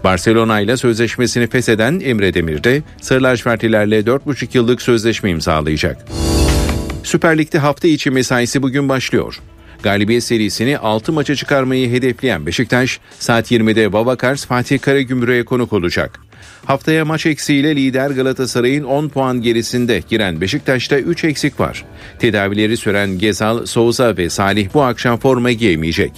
Barcelona ile sözleşmesini fesheden Emre Demir de Sarı lacivertlilerle 4,5 yıllık sözleşme imzalayacak. Süper Lig'de hafta içi mesaisi bugün başlıyor. Galibiyet serisini 6 maça çıkarmayı hedefleyen Beşiktaş saat 20'de Babakars Fatih Karagümrük'e konuk olacak. Haftaya maç eksiğiyle lider Galatasaray'ın 10 puan gerisinde giren Beşiktaş'ta 3 eksik var. Tedavileri süren Gezal, Souza ve Salih bu akşam forma giyemeyecek.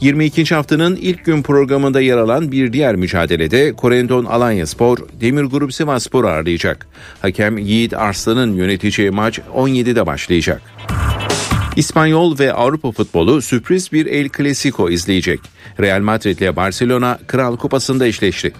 22. haftanın ilk gün programında yer alan bir diğer mücadelede Korendon Alanya Spor, Demir Grup Sivas Spor ağırlayacak. Hakem Yiğit Arslan'ın yöneteceği maç 17'de başlayacak. İspanyol ve Avrupa futbolu sürpriz bir El Clasico izleyecek. Real Madrid ile Barcelona Kral Kupası'nda eşleşti.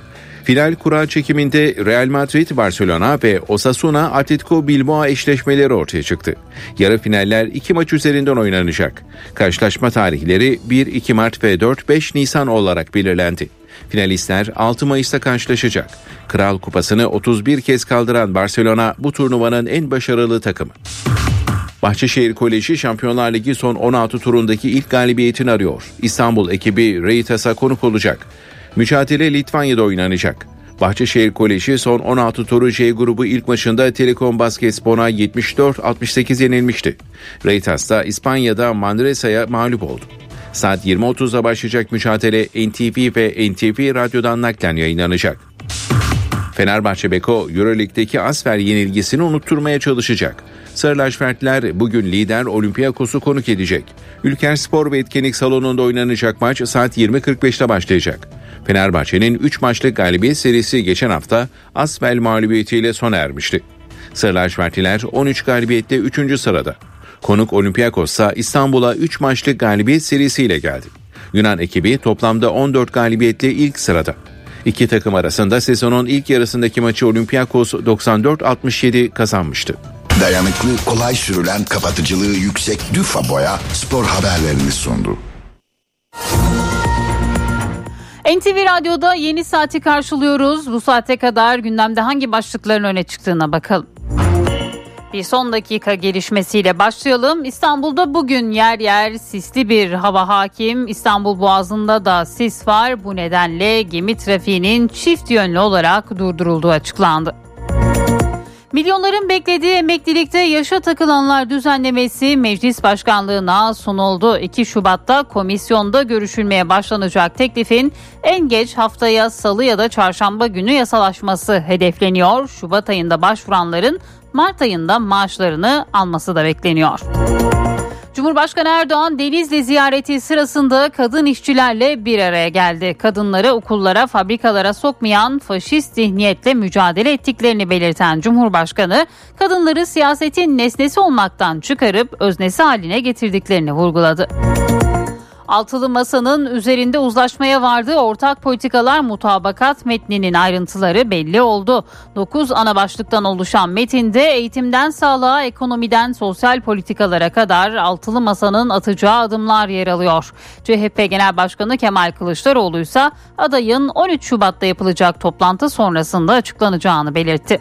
Final kura çekiminde Real Madrid, Barcelona ve Osasuna Atletico Bilbao eşleşmeleri ortaya çıktı. Yarı finaller iki maç üzerinden oynanacak. Karşılaşma tarihleri 1-2 Mart ve 4-5 Nisan olarak belirlendi. Finalistler 6 Mayıs'ta karşılaşacak. Kral Kupası'nı 31 kez kaldıran Barcelona bu turnuvanın en başarılı takımı. Bahçeşehir Koleji Şampiyonlar Ligi son 16 turundaki ilk galibiyetini arıyor. İstanbul ekibi Reitas'a konuk olacak. Mücadele Litvanya'da oynanacak. Bahçeşehir Koleji son 16 turu J grubu ilk maçında Telekom Basketbol'a 74-68 yenilmişti. Reitas da İspanya'da Manresa'ya mağlup oldu. Saat 20.30'da başlayacak mücadele NTV ve NTV Radyo'dan naklen yayınlanacak. Fenerbahçe Beko Euroleague'deki Asfer yenilgisini unutturmaya çalışacak. Sarı lacivertler bugün lider Olympiakos'u konuk edecek. Ülker Spor ve Etkinlik Salonu'nda oynanacak maç saat 20.45'te başlayacak. Fenerbahçe'nin 3 maçlık galibiyet serisi geçen hafta Asvel mağlubiyetiyle sona ermişti. Sarı lacivertliler 13 galibiyette 3. sırada. Konuk Olympiakos ise İstanbul'a 3 maçlık galibiyet serisiyle geldi. Yunan ekibi toplamda 14 galibiyetle ilk sırada. İki takım arasında sezonun ilk yarısındaki maçı Olympiakos 94-67 kazanmıştı. Dayanıklı, kolay sürülen, kapatıcılığı yüksek Düfa Boya spor haberlerini sundu. NTV Radyo'da yeni saati karşılıyoruz. Bu saate kadar gündemde hangi başlıkların öne çıktığına bakalım. Bir son dakika gelişmesiyle başlayalım. İstanbul'da bugün yer yer sisli bir hava hakim. İstanbul Boğazı'nda da sis var. Bu nedenle gemi trafiğinin çift yönlü olarak durdurulduğu açıklandı. Milyonların beklediği emeklilikte yaşa takılanlar düzenlemesi meclis başkanlığına sunuldu. 2 Şubat'ta komisyonda görüşülmeye başlanacak teklifin en geç haftaya salı ya da çarşamba günü yasalaşması hedefleniyor. Şubat ayında başvuranların Mart ayında maaşlarını alması da bekleniyor. Cumhurbaşkanı Erdoğan Denizli ziyareti sırasında kadın işçilerle bir araya geldi. Kadınları okullara, fabrikalara sokmayan faşist zihniyetle mücadele ettiklerini belirten Cumhurbaşkanı, kadınları siyasetin nesnesi olmaktan çıkarıp öznesi haline getirdiklerini vurguladı. Altılı Masa'nın üzerinde uzlaşmaya vardığı ortak politikalar mutabakat metninin ayrıntıları belli oldu. 9 ana başlıktan oluşan metinde eğitimden sağlığa, ekonomiden sosyal politikalara kadar Altılı Masa'nın atacağı adımlar yer alıyor. CHP Genel Başkanı Kemal Kılıçdaroğlu ise adayın 13 Şubat'ta yapılacak toplantı sonrasında açıklanacağını belirtti.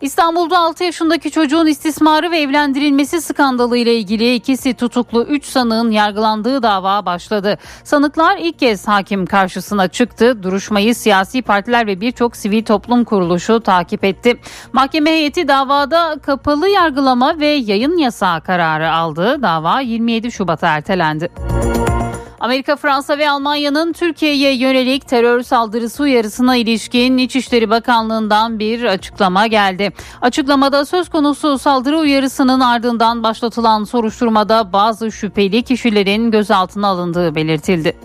İstanbul'da 6 yaşındaki çocuğun istismarı ve evlendirilmesi skandalı ile ilgili ikisi tutuklu 3 sanığın yargılandığı dava başladı. Sanıklar ilk kez hakim karşısına çıktı. Duruşmayı siyasi partiler ve birçok sivil toplum kuruluşu takip etti. Mahkeme heyeti davada kapalı yargılama ve yayın yasağı kararı aldı. Dava 27 Şubat'a ertelendi. Amerika, Fransa ve Almanya'nın Türkiye'ye yönelik terör saldırısı uyarısına ilişkin İçişleri Bakanlığı'ndan bir açıklama geldi. Açıklamada söz konusu saldırı uyarısının ardından başlatılan soruşturmada bazı şüpheli kişilerin gözaltına alındığı belirtildi.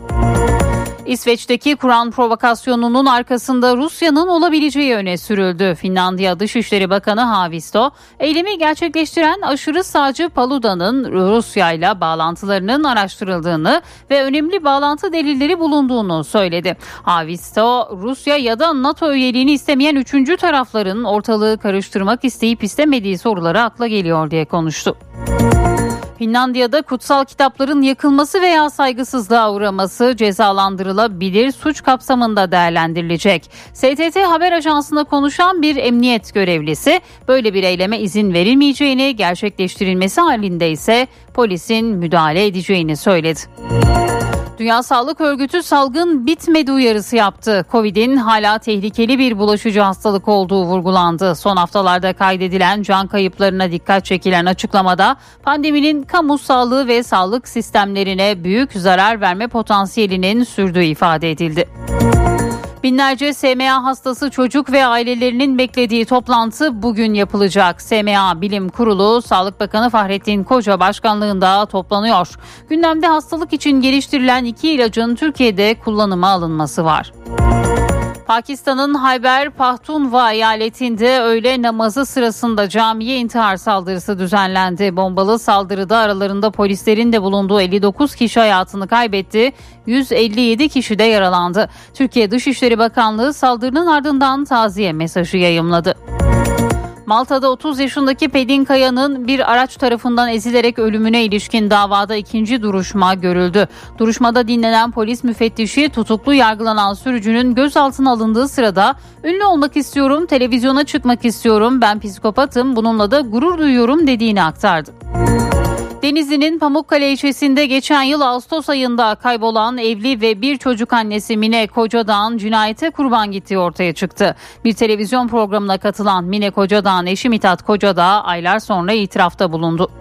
İsveç'teki Kur'an provokasyonunun arkasında Rusya'nın olabileceği öne sürüldü. Finlandiya Dışişleri Bakanı Havisto, eylemi gerçekleştiren aşırı sağcı Paluda'nın Rusya ile bağlantılarının araştırıldığını ve önemli bağlantı delilleri bulunduğunu söyledi. Havisto, Rusya ya da NATO üyeliğini istemeyen üçüncü tarafların ortalığı karıştırmak isteyip istemediği soruları akla geliyor diye konuştu. Finlandiya'da kutsal kitapların yakılması veya saygısızlığa uğraması cezalandırılabilir suç kapsamında değerlendirilecek. STT Haber Ajansı'na konuşan bir emniyet görevlisi böyle bir eyleme izin verilmeyeceğini, gerçekleştirilmesi halinde ise polisin müdahale edeceğini söyledi. Dünya Sağlık Örgütü salgın bitmedi uyarısı yaptı. Covid'in hala tehlikeli bir bulaşıcı hastalık olduğu vurgulandı. Son haftalarda kaydedilen can kayıplarına dikkat çekilen açıklamada pandeminin kamu sağlığı ve sağlık sistemlerine büyük zarar verme potansiyelinin sürdüğü ifade edildi. Binlerce SMA hastası çocuk ve ailelerinin beklediği toplantı bugün yapılacak. SMA Bilim Kurulu Sağlık Bakanı Fahrettin Koca başkanlığında toplanıyor. Gündemde hastalık için geliştirilen iki ilacın Türkiye'de kullanıma alınması var. Pakistan'ın Hayber Pahtunva eyaletinde öğle namazı sırasında camiye intihar saldırısı düzenlendi. Bombalı saldırıda aralarında polislerin de bulunduğu 59 kişi hayatını kaybetti. 157 kişi de yaralandı. Türkiye Dışişleri Bakanlığı saldırının ardından taziye mesajı yayımladı. Malta'da 30 yaşındaki Pedin Kaya'nın bir araç tarafından ezilerek ölümüne ilişkin davada ikinci duruşma görüldü. Duruşmada dinlenen polis müfettişi tutuklu yargılanan sürücünün gözaltına alındığı sırada ünlü olmak istiyorum, televizyona çıkmak istiyorum, ben psikopatım, bununla da gurur duyuyorum dediğini aktardı. Denizli'nin Pamukkale ilçesinde geçen yıl Ağustos ayında kaybolan evli ve bir çocuk annesi Mine Kocadağ'ın cinayete kurban gittiği ortaya çıktı. Bir televizyon programına katılan Mine Kocadağ'ın eşi Mithat Kocadağ aylar sonra itirafta bulundu.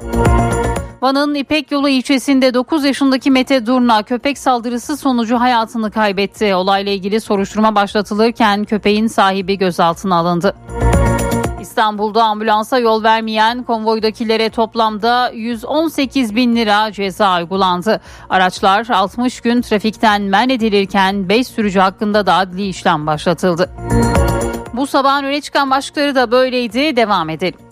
Van'ın İpek Yolu ilçesinde 9 yaşındaki Mete Durna köpek saldırısı sonucu hayatını kaybetti. Olayla ilgili soruşturma başlatılırken köpeğin sahibi gözaltına alındı. İstanbul'da ambulansa yol vermeyen konvoydakilere toplamda 118 bin lira ceza uygulandı. Araçlar 60 gün trafikten men edilirken 5 sürücü hakkında da adli işlem başlatıldı. Bu sabahın öne çıkan başlıkları da böyleydi. Devam edelim.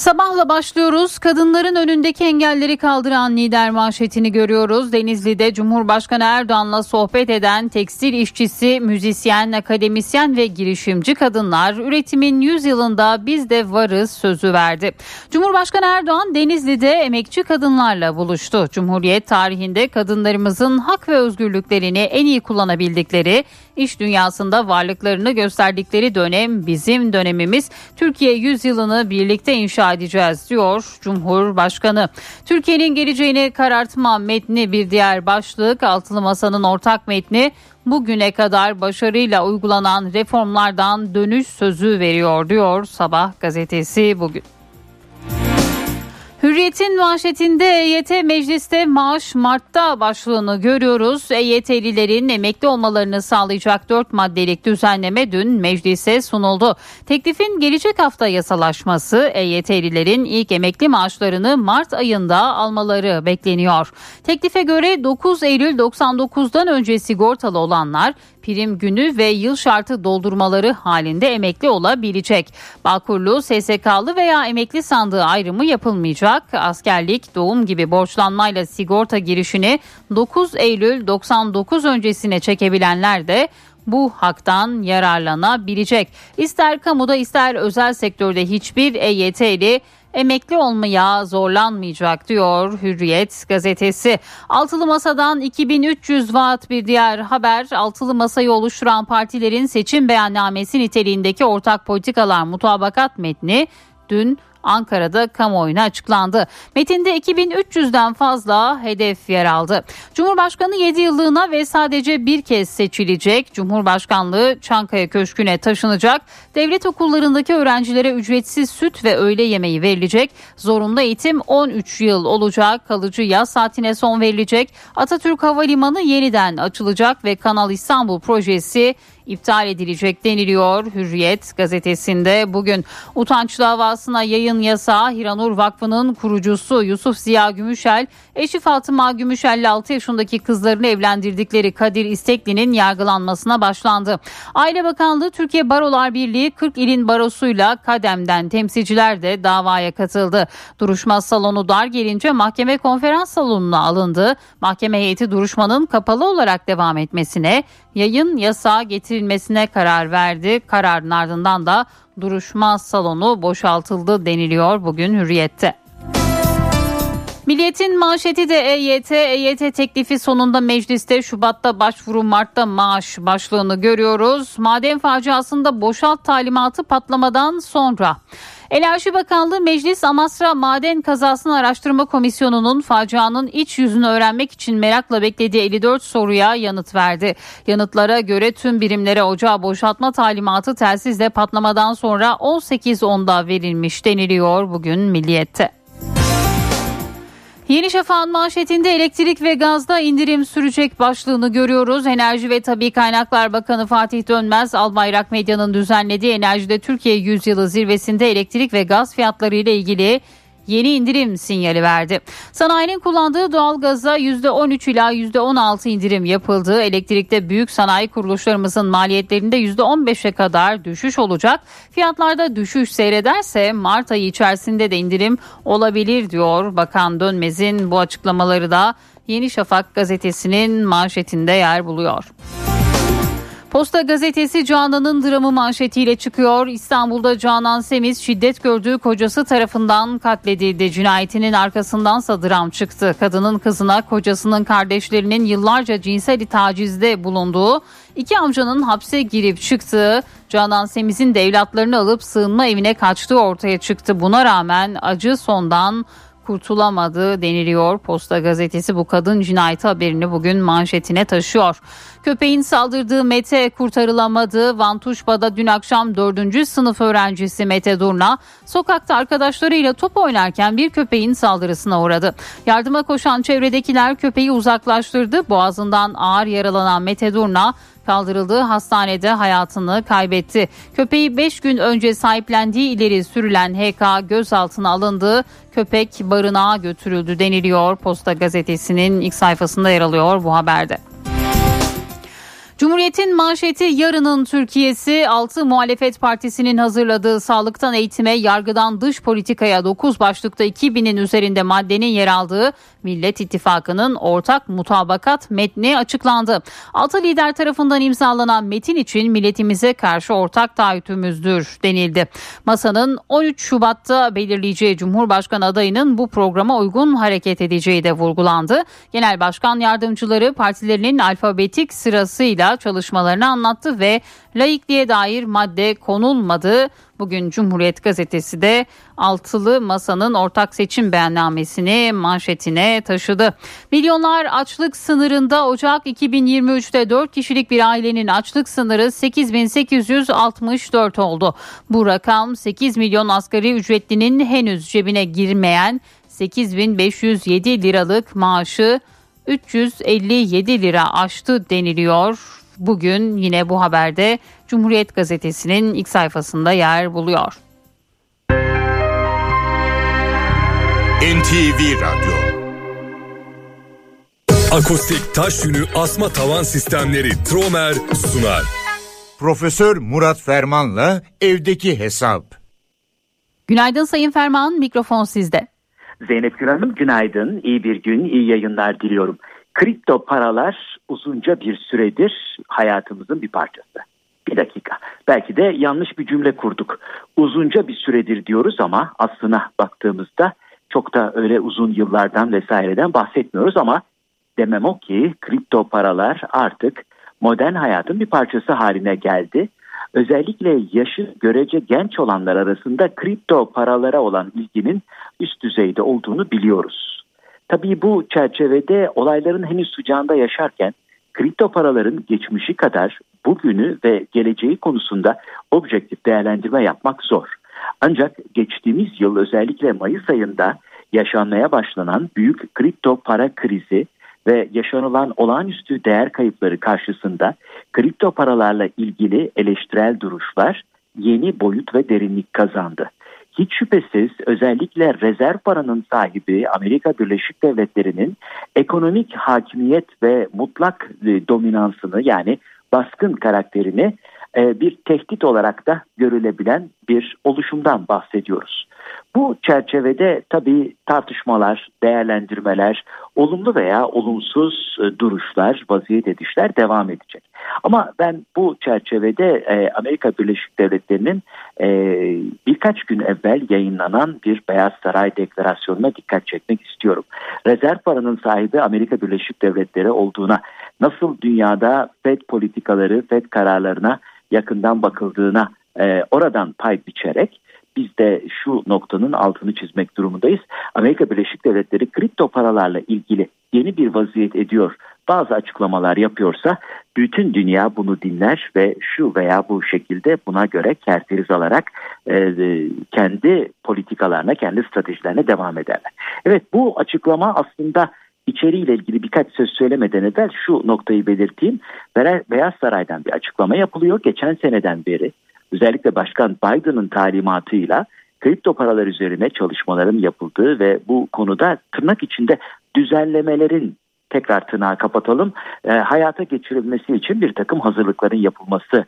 Sabahla başlıyoruz. Kadınların önündeki engelleri kaldıran lider manşetini görüyoruz. Denizli'de Cumhurbaşkanı Erdoğan'la sohbet eden tekstil işçisi, müzisyen, akademisyen ve girişimci kadınlar üretimin 100 yılında biz de varız sözü verdi. Cumhurbaşkanı Erdoğan Denizli'de emekçi kadınlarla buluştu. Cumhuriyet tarihinde kadınlarımızın hak ve özgürlüklerini en iyi kullanabildikleri, iş dünyasında varlıklarını gösterdikleri dönem bizim dönemimiz. Türkiye 100 yılını birlikte inşa edeceğiz diyor Cumhurbaşkanı. Türkiye'nin geleceğini karartma metni bir diğer başlık. Altılı Masa'nın ortak metni bugüne kadar başarıyla uygulanan reformlardan dönüş sözü veriyor diyor Sabah gazetesi bugün. Hürriyet'in manşetinde EYT mecliste maaş Mart'ta başlığını görüyoruz. EYT'lilerin emekli olmalarını sağlayacak 4 maddelik düzenleme dün meclise sunuldu. Teklifin gelecek hafta yasalaşması EYT'lilerin ilk emekli maaşlarını Mart ayında almaları bekleniyor. Teklife göre 9 Eylül 99'dan önce sigortalı olanlar prim günü ve yıl şartı doldurmaları halinde emekli olabilecek. Bağkurlu, SSK'lı veya emekli sandığı ayrımı yapılmayacak. Askerlik, doğum gibi borçlanmayla sigorta girişini 9 Eylül 99 öncesine çekebilenler de bu haktan yararlanabilecek. İster kamuda ister özel sektörde hiçbir EYT'li emekli olmaya zorlanmayacak diyor Hürriyet gazetesi. Altılı Masa'dan 2300 vaat bir diğer haber. Altılı Masa'yı oluşturan partilerin seçim beyannamesi niteliğindeki ortak politikalar mutabakat metni dün Ankara'da kamuoyuna açıklandı. Metinde 2300'den fazla hedef yer aldı. Cumhurbaşkanı 7 yıllığına ve sadece bir kez seçilecek. Cumhurbaşkanlığı Çankaya Köşkü'ne taşınacak. Devlet okullarındaki öğrencilere ücretsiz süt ve öğle yemeği verilecek. Zorunlu eğitim 13 yıl olacak. Kalıcı yaz saatine son verilecek. Atatürk Havalimanı yeniden açılacak ve Kanal İstanbul projesi iptal edilecek deniliyor Hürriyet gazetesinde bugün. Utanç davasına yayın yasağı Hiranur Vakfı'nın kurucusu Yusuf Ziya Gümüşel, eşi Fatıma Gümüşel'le 6 yaşındaki kızlarını evlendirdikleri Kadir İstekli'nin yargılanmasına başlandı. Aile Bakanlığı Türkiye Barolar Birliği 40 ilin barosuyla kademden temsilciler de davaya katıldı. Duruşma salonu dar gelince mahkeme konferans salonuna alındı. Mahkeme heyeti duruşmanın kapalı olarak devam etmesine, yayın yasağı getirilmesine karar verdi. Kararın ardından da duruşma salonu boşaltıldı deniliyor bugün Hürriyet'te. Milliyetin manşeti de EYT. EYT teklifi sonunda mecliste Şubat'ta başvuru Mart'ta maaş başlığını görüyoruz. Maden faciasında boşalt talimatı patlamadan sonra. Enerji Bakanlığı Meclis Amasra Maden Kazasını Araştırma Komisyonu'nun facianın iç yüzünü öğrenmek için merakla beklediği 54 soruya yanıt verdi. Yanıtlara göre tüm birimlere ocağı boşaltma talimatı telsizle patlamadan sonra 18.10'da verilmiş deniliyor bugün Milliyet'te. Yeni Şafak'ın manşetinde elektrik ve gazda indirim sürecek başlığını görüyoruz. Enerji ve Tabi Kaynaklar Bakanı Fatih Dönmez, Albayrak Medya'nın düzenlediği Enerjide Türkiye Yüzyılı zirvesinde elektrik ve gaz fiyatları ile ilgili yeni indirim sinyali verdi. Sanayinin kullandığı doğalgaza %13 ila %16 indirim yapıldı. Elektrikte büyük sanayi kuruluşlarımızın maliyetlerinde %15'e kadar düşüş olacak. Fiyatlarda düşüş seyrederse Mart ayı içerisinde de indirim olabilir diyor Bakan Dönmez'in bu açıklamaları da Yeni Şafak gazetesinin manşetinde yer buluyor. Posta gazetesi Canan'ın dramı manşetiyle çıkıyor. İstanbul'da Canan Semiz şiddet gördüğü kocası tarafından katledildi. Cinayetinin arkasındansa dram çıktı. Kadının kızına kocasının kardeşlerinin yıllarca cinsel tacizde bulunduğu iki amcanın hapse girip çıktığı Canan Semiz'in de evlatlarını alıp sığınma evine kaçtığı ortaya çıktı. Buna rağmen acı sondan kurtulamadı deniliyor. Posta gazetesi bu kadın cinayeti haberini bugün manşetine taşıyor. Köpeğin saldırdığı Mete kurtarılamadı. Vantuşba'da dün akşam 4. sınıf öğrencisi Mete Durna sokakta arkadaşlarıyla top oynarken bir köpeğin saldırısına uğradı. Yardıma koşan çevredekiler köpeği uzaklaştırdı. Boğazından ağır yaralanan Mete Durna kaldırıldığı hastanede hayatını kaybetti. Köpeği 5 gün önce sahiplendiği ileri sürülen HK gözaltına alındı. Köpek barınağa götürüldü deniliyor. Posta gazetesinin ilk sayfasında yer alıyor bu haberde. Cumhuriyet'in manşeti yarının Türkiye'si 6 muhalefet partisinin hazırladığı sağlıktan eğitime, yargıdan dış politikaya 9 başlıkta 2000'in üzerinde maddenin yer aldığı Millet İttifakı'nın ortak mutabakat metni açıklandı. Altı lider tarafından imzalanan metin için milletimize karşı ortak taahhütümüzdür denildi. Masanın 13 Şubat'ta belirleyeceği Cumhurbaşkanı adayının bu programa uygun hareket edeceği de vurgulandı. Genel Başkan Yardımcıları partilerinin alfabetik sırasıyla çalışmalarını anlattı ve laikliğe dair madde konulmadı. Bugün Cumhuriyet Gazetesi de altılı masanın ortak seçim beyannamesini manşetine taşıdı. Milyonlar açlık sınırında Ocak 2023'te 4 kişilik bir ailenin açlık sınırı 8864 oldu. Bu rakam 8 milyon asgari ücretlinin henüz cebine girmeyen 8507 liralık maaşı 357 lira aştı deniliyor. Bugün yine bu haberde Cumhuriyet Gazetesi'nin ilk sayfasında yer buluyor. NTV Radyo Akustik taş yünü asma tavan sistemleri Tromer sunar. Profesör Murat Ferman'la evdeki hesap. Günaydın Sayın Ferman, mikrofon sizde. Zeynep Gül Hanım günaydın, iyi bir gün, iyi yayınlar diliyorum. Kripto paralar uzunca bir süredir hayatımızın bir parçası. Bir dakika. Belki de yanlış bir cümle kurduk. Uzunca bir süredir diyoruz ama aslına baktığımızda çok da öyle uzun yıllardan vesaireden bahsetmiyoruz ama demem o ki kripto paralar artık modern hayatın bir parçası haline geldi. Özellikle yaşı görece genç olanlar arasında kripto paralara olan ilginin üst düzeyde olduğunu biliyoruz. Tabii bu çerçevede olayların henüz sıcağında yaşarken kripto paraların geçmişi kadar bugünü ve geleceği konusunda objektif değerlendirme yapmak zor. Ancak geçtiğimiz yıl özellikle Mayıs ayında yaşanmaya başlanan büyük kripto para krizi ve yaşanılan olağanüstü değer kayıpları karşısında kripto paralarla ilgili eleştirel duruşlar yeni boyut ve derinlik kazandı. Hiç şüphesiz özellikle rezerv paranın sahibi Amerika Birleşik Devletleri'nin ekonomik hakimiyet ve mutlak e, dominansını yani baskın karakterini e, bir tehdit olarak da görülebilen bir oluşumdan bahsediyoruz. Bu çerçevede tabii tartışmalar, değerlendirmeler, olumlu veya olumsuz e, duruşlar, vaziyet edişler devam edecek. Ama ben bu çerçevede e, Amerika Birleşik Devletleri'nin e, birkaç gün evvel yayınlanan bir Beyaz Saray deklarasyonuna dikkat çekmek istiyorum. Rezerv paranın sahibi Amerika Birleşik Devletleri olduğuna, nasıl dünyada FED politikaları, FED kararlarına yakından bakıldığına e, oradan pay biçerek biz de şu noktanın altını çizmek durumundayız. Amerika Birleşik Devletleri kripto paralarla ilgili yeni bir vaziyet ediyor. Bazı açıklamalar yapıyorsa bütün dünya bunu dinler ve şu veya bu şekilde buna göre kerteriz alarak e, kendi politikalarına, kendi stratejilerine devam ederler. Evet bu açıklama aslında içeriğiyle ilgili birkaç söz söylemeden evvel şu noktayı belirteyim. Beyaz Saray'dan bir açıklama yapılıyor. Geçen seneden beri özellikle Başkan Biden'ın talimatıyla kripto paralar üzerine çalışmaların yapıldığı ve bu konuda tırnak içinde düzenlemelerin tekrar tırnağı kapatalım e, hayata geçirilmesi için bir takım hazırlıkların yapılması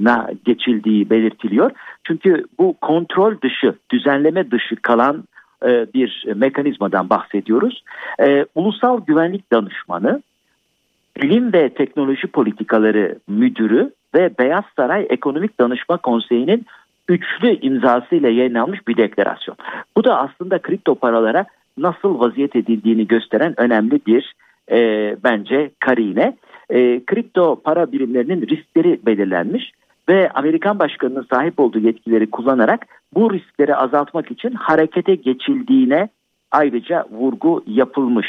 na geçildiği belirtiliyor. Çünkü bu kontrol dışı, düzenleme dışı kalan e, bir mekanizmadan bahsediyoruz. E, Ulusal Güvenlik Danışmanı, Bilim ve Teknoloji Politikaları Müdürü ve Beyaz Saray Ekonomik Danışma Konseyi'nin üçlü imzasıyla yayınlanmış bir deklarasyon. Bu da aslında kripto paralara nasıl vaziyet edildiğini gösteren önemli bir e, bence karine. E, kripto para birimlerinin riskleri belirlenmiş ve Amerikan başkanının sahip olduğu yetkileri kullanarak bu riskleri azaltmak için harekete geçildiğine ayrıca vurgu yapılmış.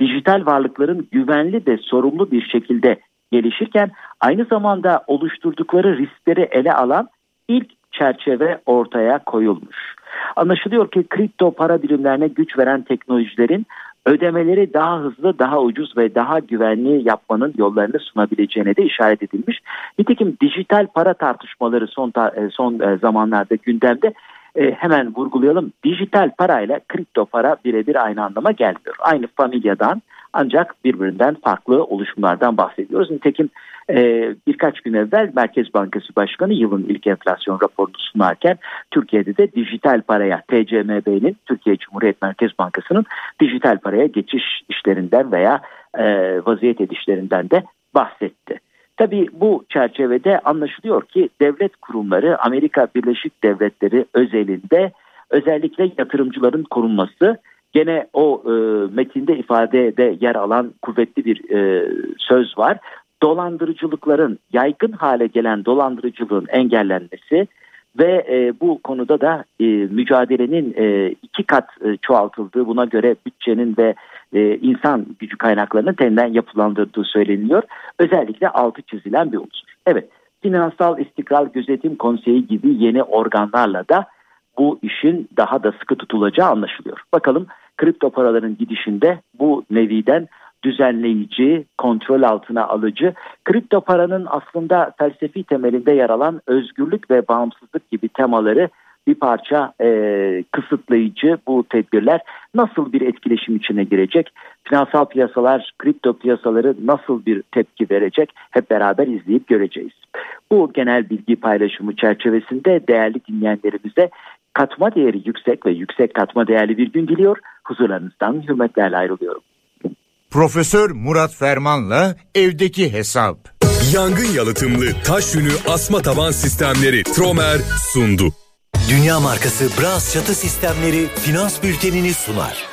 Dijital varlıkların güvenli ve sorumlu bir şekilde gelişirken aynı zamanda oluşturdukları riskleri ele alan ilk çerçeve ortaya koyulmuş. Anlaşılıyor ki kripto para birimlerine güç veren teknolojilerin ödemeleri daha hızlı, daha ucuz ve daha güvenli yapmanın yollarını sunabileceğine de işaret edilmiş. Nitekim dijital para tartışmaları son e, son e, zamanlarda gündemde. E, hemen vurgulayalım. Dijital parayla kripto para birebir aynı anlama gelmiyor. Aynı familyadan ancak birbirinden farklı oluşumlardan bahsediyoruz. Nitekim e, birkaç gün evvel Merkez Bankası Başkanı yılın ilk enflasyon raporunu sunarken Türkiye'de de dijital paraya TCMB'nin Türkiye Cumhuriyet Merkez Bankası'nın dijital paraya geçiş işlerinden veya e, vaziyet edişlerinden de bahsetti. Tabii bu çerçevede anlaşılıyor ki devlet kurumları Amerika Birleşik Devletleri özelinde özellikle yatırımcıların korunması gene o e, metinde ifadede yer alan kuvvetli bir e, söz var. Dolandırıcılıkların yaygın hale gelen dolandırıcılığın engellenmesi ve e, bu konuda da e, mücadelenin e, iki kat e, çoğaltıldığı buna göre bütçenin ve e, insan gücü kaynaklarının teniden yapılandırdığı söyleniyor. Özellikle altı çizilen bir unsur. Evet Finansal İstikrar Gözetim Konseyi gibi yeni organlarla da bu işin daha da sıkı tutulacağı anlaşılıyor. Bakalım kripto paraların gidişinde bu neviden düzenleyici, kontrol altına alıcı, kripto paranın aslında felsefi temelinde yer alan özgürlük ve bağımsızlık gibi temaları bir parça e, kısıtlayıcı bu tedbirler nasıl bir etkileşim içine girecek? Finansal piyasalar, kripto piyasaları nasıl bir tepki verecek? Hep beraber izleyip göreceğiz. Bu genel bilgi paylaşımı çerçevesinde değerli dinleyenlerimize katma değeri yüksek ve yüksek katma değerli bir gün diliyor. Huzurlarınızdan hürmetlerle ayrılıyorum. Profesör Murat Ferman'la evdeki hesap. Yangın yalıtımlı taş yünü asma taban sistemleri Tromer sundu. Dünya markası Bras çatı sistemleri finans bültenini sunar.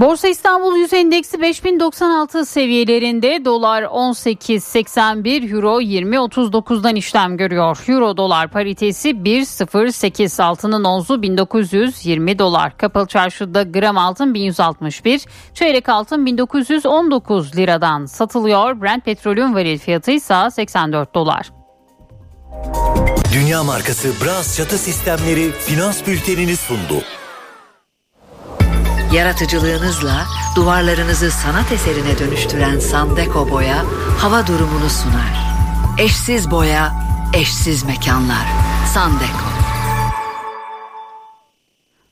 Borsa İstanbul Yüz Endeksi 5096 seviyelerinde dolar 18.81 euro 20.39'dan işlem görüyor. Euro dolar paritesi 1.08 altının onzu 1920 dolar. Kapalı çarşıda gram altın 1161 çeyrek altın 1919 liradan satılıyor. Brent petrolün varil fiyatı ise 84 dolar. Dünya markası Bras çatı sistemleri finans bültenini sundu. Yaratıcılığınızla duvarlarınızı sanat eserine dönüştüren Sandeko Boya hava durumunu sunar. Eşsiz boya, eşsiz mekanlar. Sandeko.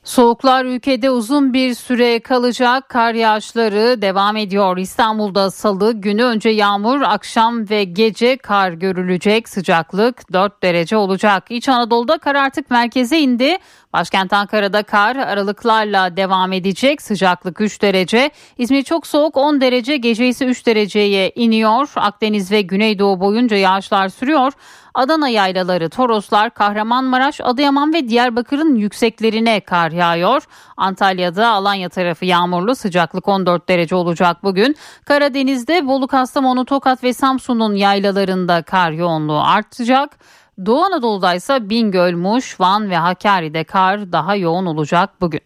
Soğuklar ülkede uzun bir süre kalacak. Kar yağışları devam ediyor. İstanbul'da salı günü önce yağmur, akşam ve gece kar görülecek. Sıcaklık 4 derece olacak. İç Anadolu'da kar artık merkeze indi. Başkent Ankara'da kar aralıklarla devam edecek. Sıcaklık 3 derece. İzmir çok soğuk 10 derece. Gece ise 3 dereceye iniyor. Akdeniz ve Güneydoğu boyunca yağışlar sürüyor. Adana yaylaları, Toroslar, Kahramanmaraş, Adıyaman ve Diyarbakır'ın yükseklerine kar yağıyor. Antalya'da Alanya tarafı yağmurlu sıcaklık 14 derece olacak bugün. Karadeniz'de Bolu, Kastamonu, Tokat ve Samsun'un yaylalarında kar yoğunluğu artacak. Doğu Anadolu'da ise Bingöl, Muş, Van ve Hakkari'de kar daha yoğun olacak bugün.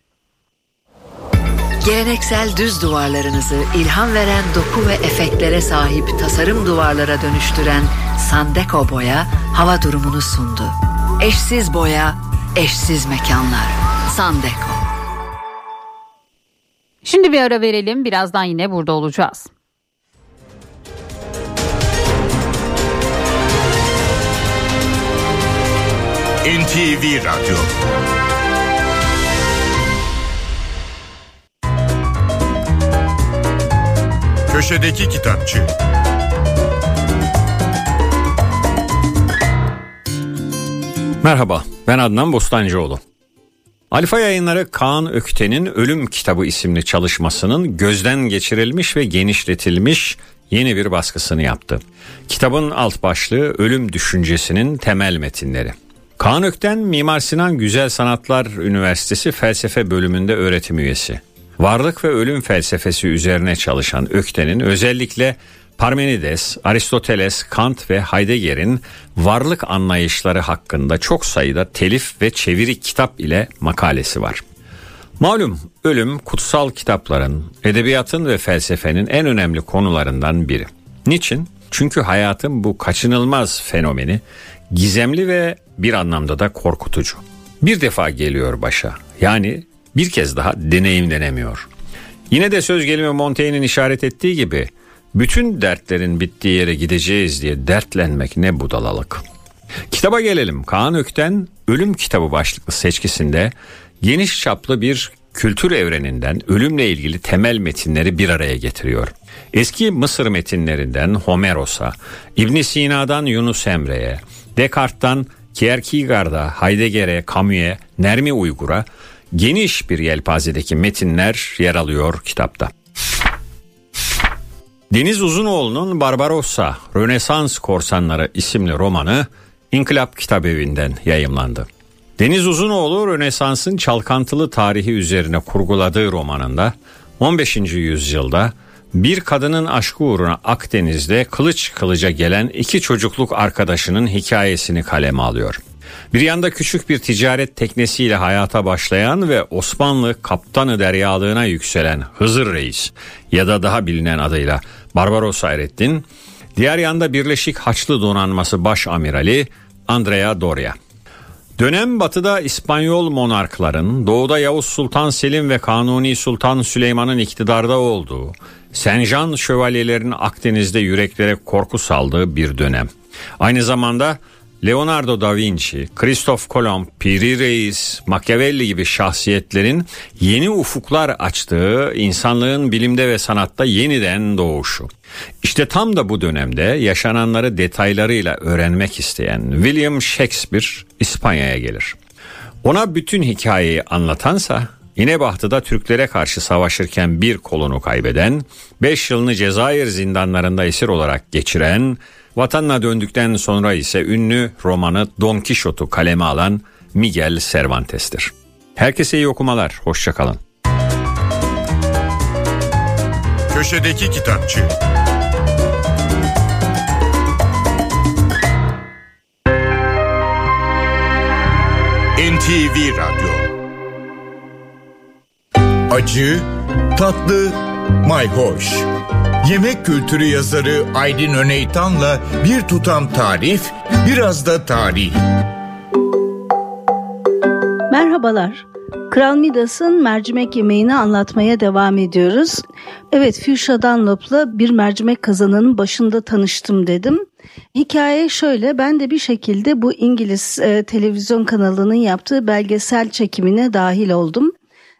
Geleneksel düz duvarlarınızı ilham veren doku ve efektlere sahip tasarım duvarlara dönüştüren Sandeko Boya hava durumunu sundu. Eşsiz boya, eşsiz mekanlar. Sandeko. Şimdi bir ara verelim. Birazdan yine burada olacağız. NTV Radyo Köşedeki Kitapçı Merhaba, ben Adnan Bostancıoğlu. Alfa Yayınları Kaan Ökten'in Ölüm Kitabı isimli çalışmasının gözden geçirilmiş ve genişletilmiş yeni bir baskısını yaptı. Kitabın alt başlığı Ölüm Düşüncesinin Temel Metinleri. Kaan Ökten Mimar Sinan Güzel Sanatlar Üniversitesi Felsefe Bölümünde öğretim üyesi. Varlık ve ölüm felsefesi üzerine çalışan Ökten'in özellikle Parmenides, Aristoteles, Kant ve Heidegger'in varlık anlayışları hakkında çok sayıda telif ve çeviri kitap ile makalesi var. Malum ölüm kutsal kitapların, edebiyatın ve felsefenin en önemli konularından biri. Niçin? Çünkü hayatın bu kaçınılmaz fenomeni gizemli ve bir anlamda da korkutucu. Bir defa geliyor başa. Yani bir kez daha deneyimlenemiyor. Yine de söz gelimi Montaigne'in işaret ettiği gibi bütün dertlerin bittiği yere gideceğiz diye dertlenmek ne budalalık. Kitaba gelelim. Kaan Ökten Ölüm Kitabı başlıklı seçkisinde geniş çaplı bir kültür evreninden ölümle ilgili temel metinleri bir araya getiriyor. Eski Mısır metinlerinden Homeros'a, İbn Sina'dan Yunus Emre'ye, Descartes'tan Kierkegaard'a, Heidegger'e, Camus'e, Nermi Uygur'a geniş bir yelpazedeki metinler yer alıyor kitapta. Deniz Uzunoğlu'nun Barbarossa, Rönesans Korsanları isimli romanı İnkılap Kitabevi'nden yayımlandı. Deniz Uzunoğlu Rönesans'ın çalkantılı tarihi üzerine kurguladığı romanında 15. yüzyılda bir kadının aşkı uğruna Akdeniz'de kılıç kılıca gelen iki çocukluk arkadaşının hikayesini kaleme alıyor. Bir yanda küçük bir ticaret teknesiyle hayata başlayan ve Osmanlı kaptanı deryalığına yükselen Hızır Reis ya da daha bilinen adıyla Barbaros Hayrettin, diğer yanda Birleşik Haçlı Donanması Baş Amirali Andrea Doria. Dönem batıda İspanyol monarkların, doğuda Yavuz Sultan Selim ve Kanuni Sultan Süleyman'ın iktidarda olduğu, Senjan şövalyelerin Akdeniz'de yüreklere korku saldığı bir dönem. Aynı zamanda Leonardo da Vinci, Christoph Kolomb, Piri Reis, Machiavelli gibi şahsiyetlerin yeni ufuklar açtığı insanlığın bilimde ve sanatta yeniden doğuşu. İşte tam da bu dönemde yaşananları detaylarıyla öğrenmek isteyen William Shakespeare İspanya'ya gelir. Ona bütün hikayeyi anlatansa İnebahtı'da Türklere karşı savaşırken bir kolunu kaybeden, 5 yılını Cezayir zindanlarında esir olarak geçiren, vatanına döndükten sonra ise ünlü romanı Don Quixote'u kaleme alan Miguel Cervantes'tir. Herkese iyi okumalar, hoşçakalın. Köşedeki Kitapçı NTV Radyo Acı, tatlı, mayhoş. Yemek kültürü yazarı Aydın Öneytan'la bir tutam tarif, biraz da tarih. Merhabalar. Kral Midas'ın mercimek yemeğini anlatmaya devam ediyoruz. Evet, Fuchsia Dunlop'la bir mercimek kazanının başında tanıştım dedim. Hikaye şöyle, ben de bir şekilde bu İngiliz e, televizyon kanalının yaptığı belgesel çekimine dahil oldum.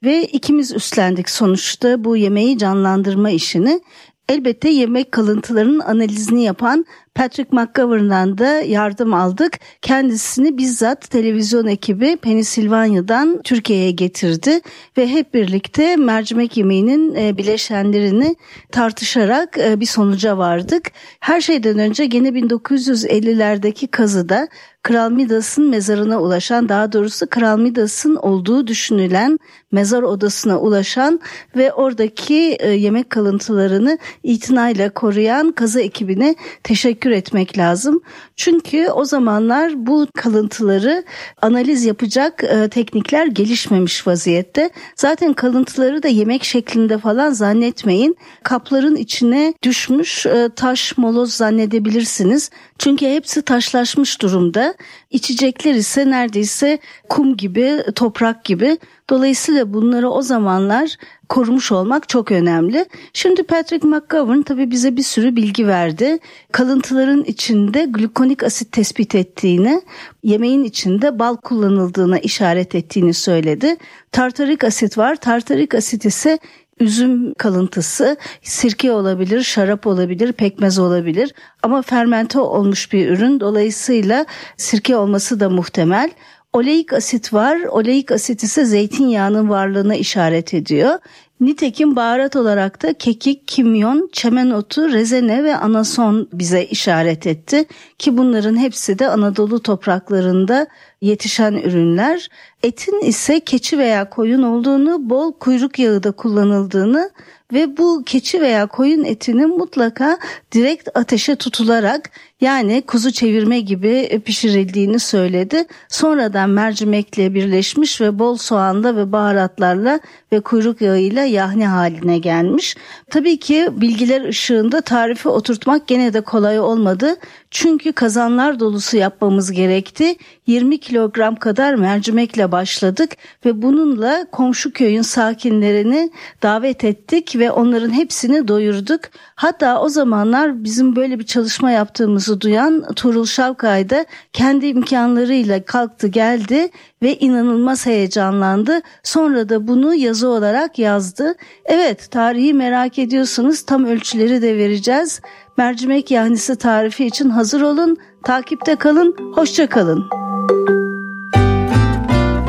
Ve ikimiz üstlendik sonuçta bu yemeği canlandırma işini. Elbette yemek kalıntılarının analizini yapan Patrick McGovern'dan da yardım aldık. Kendisini bizzat televizyon ekibi Pennsylvania'dan Türkiye'ye getirdi ve hep birlikte mercimek yemeğinin e, bileşenlerini tartışarak e, bir sonuca vardık. Her şeyden önce gene 1950'lerdeki kazıda Kral Midas'ın mezarına ulaşan daha doğrusu Kral Midas'ın olduğu düşünülen mezar odasına ulaşan ve oradaki e, yemek kalıntılarını itinayla koruyan kazı ekibine teşekkür etmek lazım. Çünkü o zamanlar bu kalıntıları analiz yapacak e, teknikler gelişmemiş vaziyette. Zaten kalıntıları da yemek şeklinde falan zannetmeyin. Kapların içine düşmüş e, taş moloz zannedebilirsiniz. Çünkü hepsi taşlaşmış durumda. İçecekler ise neredeyse kum gibi, toprak gibi. Dolayısıyla bunları o zamanlar korumuş olmak çok önemli. Şimdi Patrick McGovern tabii bize bir sürü bilgi verdi. Kalıntıların içinde glukonik asit tespit ettiğini, yemeğin içinde bal kullanıldığına işaret ettiğini söyledi. Tartarik asit var. Tartarik asit ise üzüm kalıntısı sirke olabilir, şarap olabilir, pekmez olabilir ama fermente olmuş bir ürün. Dolayısıyla sirke olması da muhtemel. Oleik asit var. Oleik asit ise zeytinyağının varlığına işaret ediyor. Nitekim baharat olarak da kekik, kimyon, çemen otu, rezene ve anason bize işaret etti ki bunların hepsi de Anadolu topraklarında yetişen ürünler. Etin ise keçi veya koyun olduğunu, bol kuyruk yağı da kullanıldığını ve bu keçi veya koyun etinin mutlaka direkt ateşe tutularak yani kuzu çevirme gibi pişirildiğini söyledi. Sonradan mercimekle birleşmiş ve bol soğanla ve baharatlarla ve kuyruk yağıyla yahni haline gelmiş. Tabii ki bilgiler ışığında tarifi oturtmak gene de kolay olmadı. Çünkü kazanlar dolusu yapmamız gerekti. 20 kilogram kadar mercimekle başladık ve bununla komşu köyün sakinlerini davet ettik ve onların hepsini doyurduk. Hatta o zamanlar bizim böyle bir çalışma yaptığımızı duyan Tuğrul Şavkay da kendi imkanlarıyla kalktı geldi ve inanılmaz heyecanlandı. Sonra da bunu yazı olarak yazdı. Evet tarihi merak ediyorsanız tam ölçüleri de vereceğiz. Mercimek yahnisi tarifi için hazır olun, takipte kalın, hoşça kalın.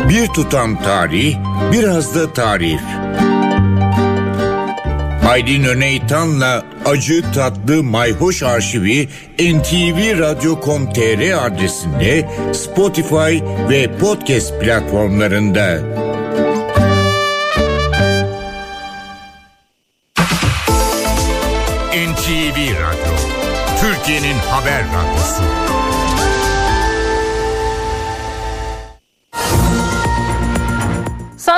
Bir tutam tarih, biraz da tarif. Aydın Öneytan'la Acı Tatlı Mayhoş Arşivi ntvradio.com.tr adresinde Spotify ve podcast platformlarında. NTV Radyo, Türkiye'nin haber radyosu.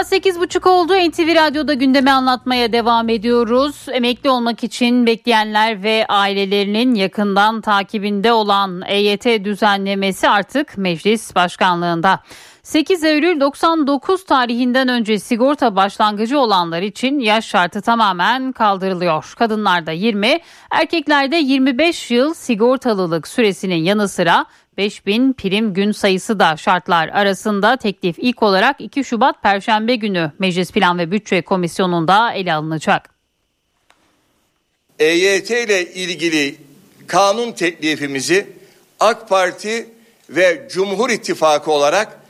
Saat 8.30 oldu. NTV Radyo'da gündemi anlatmaya devam ediyoruz. Emekli olmak için bekleyenler ve ailelerinin yakından takibinde olan EYT düzenlemesi artık meclis başkanlığında. 8 Eylül 99 tarihinden önce sigorta başlangıcı olanlar için yaş şartı tamamen kaldırılıyor. Kadınlarda 20, erkeklerde 25 yıl sigortalılık süresinin yanı sıra 5000 prim gün sayısı da şartlar arasında teklif ilk olarak 2 Şubat Perşembe günü Meclis Plan ve Bütçe Komisyonu'nda ele alınacak. EYT ile ilgili kanun teklifimizi AK Parti ve Cumhur İttifakı olarak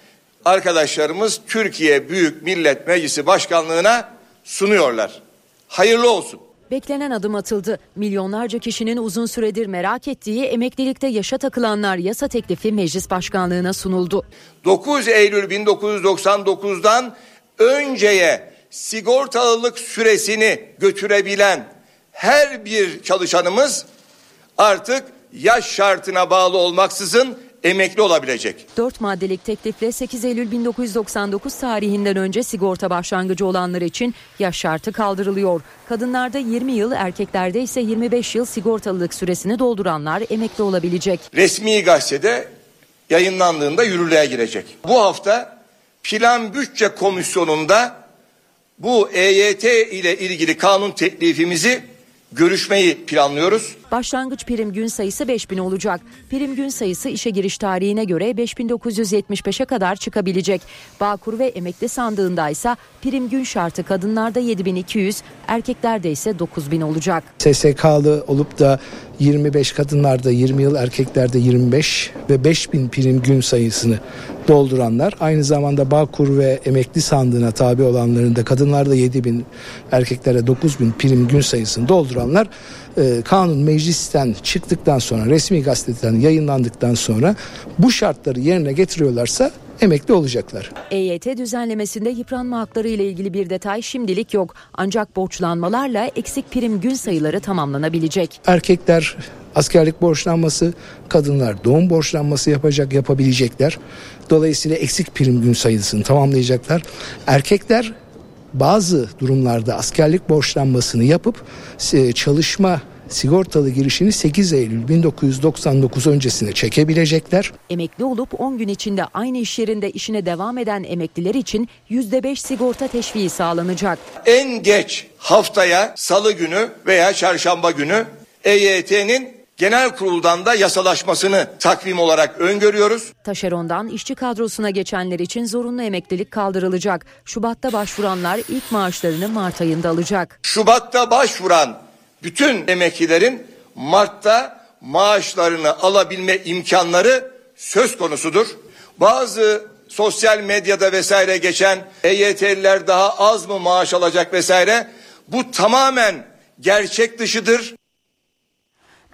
arkadaşlarımız Türkiye Büyük Millet Meclisi Başkanlığına sunuyorlar. Hayırlı olsun. Beklenen adım atıldı. Milyonlarca kişinin uzun süredir merak ettiği emeklilikte yaşa takılanlar yasa teklifi meclis başkanlığına sunuldu. 9 Eylül 1999'dan önceye sigortalılık süresini götürebilen her bir çalışanımız artık yaş şartına bağlı olmaksızın emekli olabilecek. 4 maddelik teklifle 8 Eylül 1999 tarihinden önce sigorta başlangıcı olanlar için yaş şartı kaldırılıyor. Kadınlarda 20 yıl, erkeklerde ise 25 yıl sigortalılık süresini dolduranlar emekli olabilecek. Resmi gazetede yayınlandığında yürürlüğe girecek. Bu hafta Plan Bütçe Komisyonu'nda bu EYT ile ilgili kanun teklifimizi görüşmeyi planlıyoruz. Başlangıç prim gün sayısı 5000 olacak. Prim gün sayısı işe giriş tarihine göre 5975'e kadar çıkabilecek. Bağkur ve emekli sandığında ise prim gün şartı kadınlarda 7200, erkeklerde ise 9000 olacak. SSK'lı olup da 25 kadınlarda 20 yıl erkeklerde 25 ve 5000 prim gün sayısını dolduranlar aynı zamanda Bağkur ve emekli sandığına tabi olanların da kadınlarda 7000 erkeklere 9000 prim gün sayısını dolduranlar e, kanun meclisten çıktıktan sonra resmi gazeteden yayınlandıktan sonra bu şartları yerine getiriyorlarsa emekli olacaklar. EYT düzenlemesinde yıpranma hakları ile ilgili bir detay şimdilik yok. Ancak borçlanmalarla eksik prim gün sayıları tamamlanabilecek. Erkekler askerlik borçlanması, kadınlar doğum borçlanması yapacak, yapabilecekler. Dolayısıyla eksik prim gün sayısını tamamlayacaklar. Erkekler bazı durumlarda askerlik borçlanmasını yapıp e, çalışma sigortalı girişini 8 Eylül 1999 öncesine çekebilecekler. Emekli olup 10 gün içinde aynı iş yerinde işine devam eden emekliler için %5 sigorta teşviği sağlanacak. En geç haftaya salı günü veya çarşamba günü EYT'nin genel kuruldan da yasalaşmasını takvim olarak öngörüyoruz. Taşerondan işçi kadrosuna geçenler için zorunlu emeklilik kaldırılacak. Şubat'ta başvuranlar ilk maaşlarını Mart ayında alacak. Şubat'ta başvuran bütün emeklilerin Mart'ta maaşlarını alabilme imkanları söz konusudur. Bazı sosyal medyada vesaire geçen EYT'liler daha az mı maaş alacak vesaire bu tamamen gerçek dışıdır.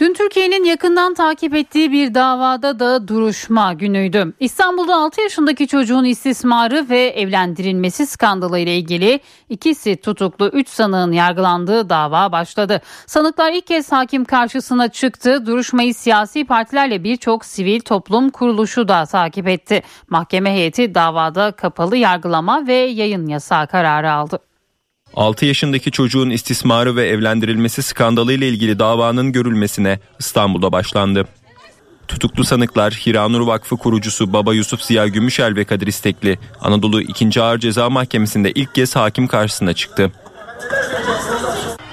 Dün Türkiye'nin yakından takip ettiği bir davada da duruşma günüydü. İstanbul'da 6 yaşındaki çocuğun istismarı ve evlendirilmesi skandalı ile ilgili ikisi tutuklu 3 sanığın yargılandığı dava başladı. Sanıklar ilk kez hakim karşısına çıktı. Duruşmayı siyasi partilerle birçok sivil toplum kuruluşu da takip etti. Mahkeme heyeti davada kapalı yargılama ve yayın yasağı kararı aldı. 6 yaşındaki çocuğun istismarı ve evlendirilmesi skandalı ile ilgili davanın görülmesine İstanbul'da başlandı. Tutuklu sanıklar Hiranur Vakfı kurucusu Baba Yusuf Ziya Gümüşel ve Kadir İstekli Anadolu 2. Ağır Ceza Mahkemesi'nde ilk kez hakim karşısına çıktı.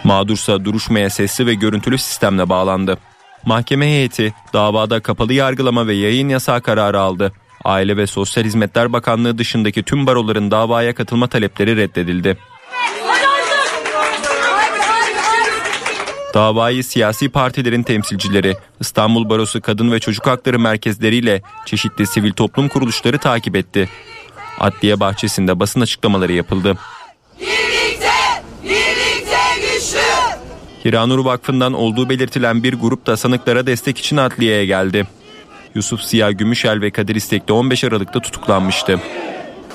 Mağdursa duruşmaya sesli ve görüntülü sistemle bağlandı. Mahkeme heyeti davada kapalı yargılama ve yayın yasağı kararı aldı. Aile ve Sosyal Hizmetler Bakanlığı dışındaki tüm baroların davaya katılma talepleri reddedildi. Davayı siyasi partilerin temsilcileri, İstanbul Barosu Kadın ve Çocuk Hakları merkezleriyle çeşitli sivil toplum kuruluşları takip etti. Adliye bahçesinde basın açıklamaları yapıldı. Birlikte, birlikte güçlü. Hiranur Vakfı'ndan olduğu belirtilen bir grup da sanıklara destek için adliyeye geldi. Yusuf Ziya Gümüşel ve Kadir İstekli 15 Aralık'ta tutuklanmıştı.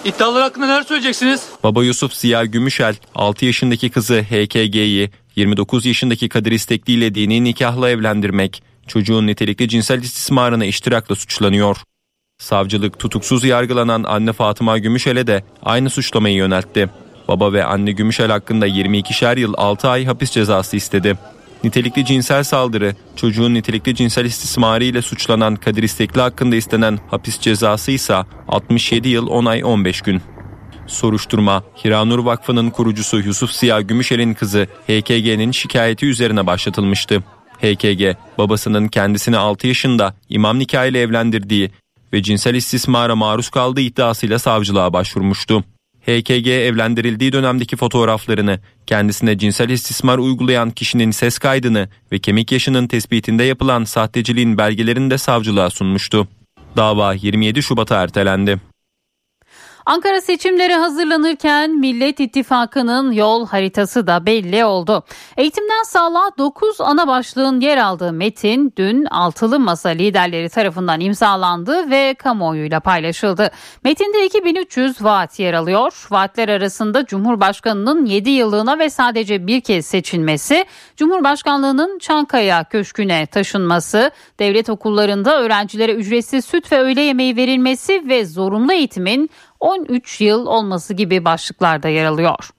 İddialar hakkında neler söyleyeceksiniz? Baba Yusuf Ziya Gümüşel 6 yaşındaki kızı HKG'yi 29 yaşındaki Kadir İstekli ile dini nikahla evlendirmek, çocuğun nitelikli cinsel istismarına iştirakla suçlanıyor. Savcılık tutuksuz yargılanan anne Fatıma Gümüşel'e de aynı suçlamayı yöneltti. Baba ve anne Gümüşel hakkında 22'şer yıl 6 ay hapis cezası istedi. Nitelikli cinsel saldırı, çocuğun nitelikli cinsel istismarı ile suçlanan Kadir İstekli hakkında istenen hapis cezası ise 67 yıl 10 ay 15 gün. Soruşturma, Hiranur Vakfı'nın kurucusu Yusuf Siyah Gümüşel'in kızı HKG'nin şikayeti üzerine başlatılmıştı. HKG, babasının kendisini 6 yaşında imam nikahıyla evlendirdiği ve cinsel istismara maruz kaldığı iddiasıyla savcılığa başvurmuştu. HKG evlendirildiği dönemdeki fotoğraflarını, kendisine cinsel istismar uygulayan kişinin ses kaydını ve kemik yaşının tespitinde yapılan sahteciliğin belgelerini de savcılığa sunmuştu. Dava 27 Şubat'a ertelendi. Ankara seçimleri hazırlanırken Millet İttifakı'nın yol haritası da belli oldu. Eğitimden sağlığa 9 ana başlığın yer aldığı metin dün altılı masa liderleri tarafından imzalandı ve kamuoyuyla paylaşıldı. Metinde 2300 vaat yer alıyor. Vaatler arasında Cumhurbaşkanı'nın 7 yıllığına ve sadece bir kez seçilmesi, Cumhurbaşkanlığının Çankaya Köşkü'ne taşınması, devlet okullarında öğrencilere ücretsiz süt ve öğle yemeği verilmesi ve zorunlu eğitimin 13 yıl olması gibi başlıklarda yer alıyor.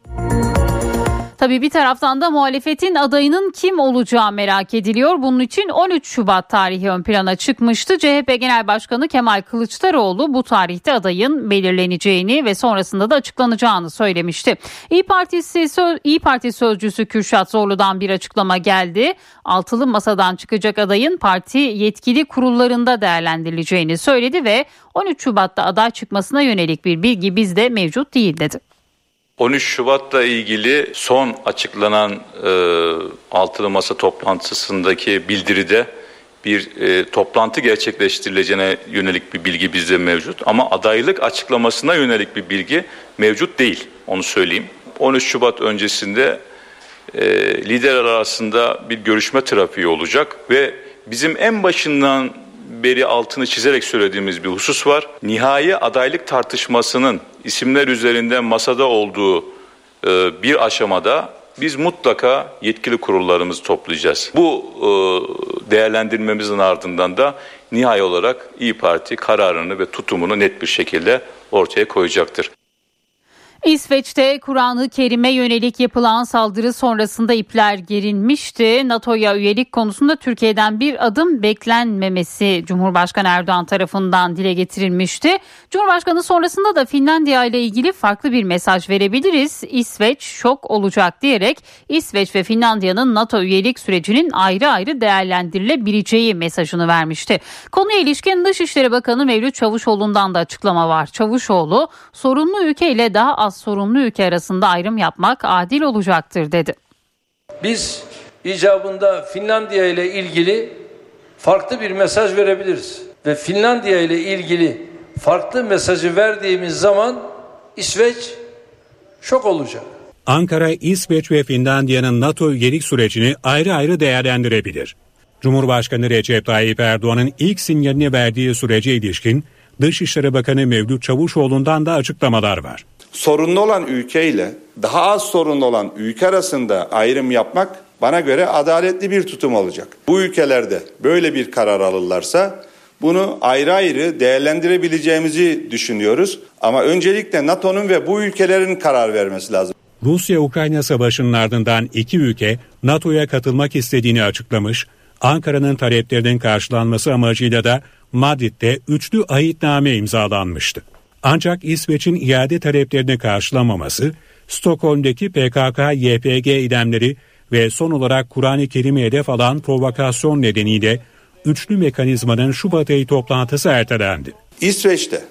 Tabii bir taraftan da muhalefetin adayının kim olacağı merak ediliyor. Bunun için 13 Şubat tarihi ön plana çıkmıştı. CHP Genel Başkanı Kemal Kılıçdaroğlu bu tarihte adayın belirleneceğini ve sonrasında da açıklanacağını söylemişti. İyi Partisi İyi Parti sözcüsü Kürşat Zorlu'dan bir açıklama geldi. Altılı masadan çıkacak adayın parti yetkili kurullarında değerlendirileceğini söyledi ve 13 Şubat'ta aday çıkmasına yönelik bir bilgi bizde mevcut değil dedi. 13 Şubat'la ilgili son açıklanan e, altılı masa toplantısındaki bildiride bir e, toplantı gerçekleştirileceğine yönelik bir bilgi bizde mevcut. Ama adaylık açıklamasına yönelik bir bilgi mevcut değil. Onu söyleyeyim. 13 Şubat öncesinde e, liderler arasında bir görüşme trafiği olacak ve bizim en başından beri altını çizerek söylediğimiz bir husus var. Nihai adaylık tartışmasının isimler üzerinden masada olduğu e, bir aşamada biz mutlaka yetkili kurullarımızı toplayacağız. Bu e, değerlendirmemizin ardından da nihai olarak İyi Parti kararını ve tutumunu net bir şekilde ortaya koyacaktır. İsveç'te Kur'an-ı Kerim'e yönelik yapılan saldırı sonrasında ipler gerilmişti. NATO'ya üyelik konusunda Türkiye'den bir adım beklenmemesi Cumhurbaşkanı Erdoğan tarafından dile getirilmişti. Cumhurbaşkanı sonrasında da Finlandiya ile ilgili farklı bir mesaj verebiliriz. İsveç şok olacak diyerek İsveç ve Finlandiya'nın NATO üyelik sürecinin ayrı ayrı değerlendirilebileceği mesajını vermişti. Konuya ilişkin Dışişleri Bakanı Mevlüt Çavuşoğlu'ndan da açıklama var. Çavuşoğlu sorunlu ülke ile daha az sorumlu ülke arasında ayrım yapmak adil olacaktır dedi. Biz icabında Finlandiya ile ilgili farklı bir mesaj verebiliriz. Ve Finlandiya ile ilgili farklı mesajı verdiğimiz zaman İsveç şok olacak. Ankara, İsveç ve Finlandiya'nın NATO üyelik sürecini ayrı ayrı değerlendirebilir. Cumhurbaşkanı Recep Tayyip Erdoğan'ın ilk sinyalini verdiği sürece ilişkin Dışişleri Bakanı Mevlüt Çavuşoğlu'ndan da açıklamalar var sorunlu olan ülkeyle daha az sorunlu olan ülke arasında ayrım yapmak bana göre adaletli bir tutum olacak. Bu ülkelerde böyle bir karar alırlarsa bunu ayrı ayrı değerlendirebileceğimizi düşünüyoruz. Ama öncelikle NATO'nun ve bu ülkelerin karar vermesi lazım. Rusya-Ukrayna savaşının ardından iki ülke NATO'ya katılmak istediğini açıklamış Ankara'nın taleplerinin karşılanması amacıyla da Madrid'de üçlü ahitname imzalanmıştı. Ancak İsveç'in iade taleplerini karşılamaması, Stockholm'deki PKK-YPG idemleri ve son olarak Kur'an-ı Kerim'i hedef alan provokasyon nedeniyle üçlü mekanizmanın Şubat ayı toplantısı ertelendi. İsveç'te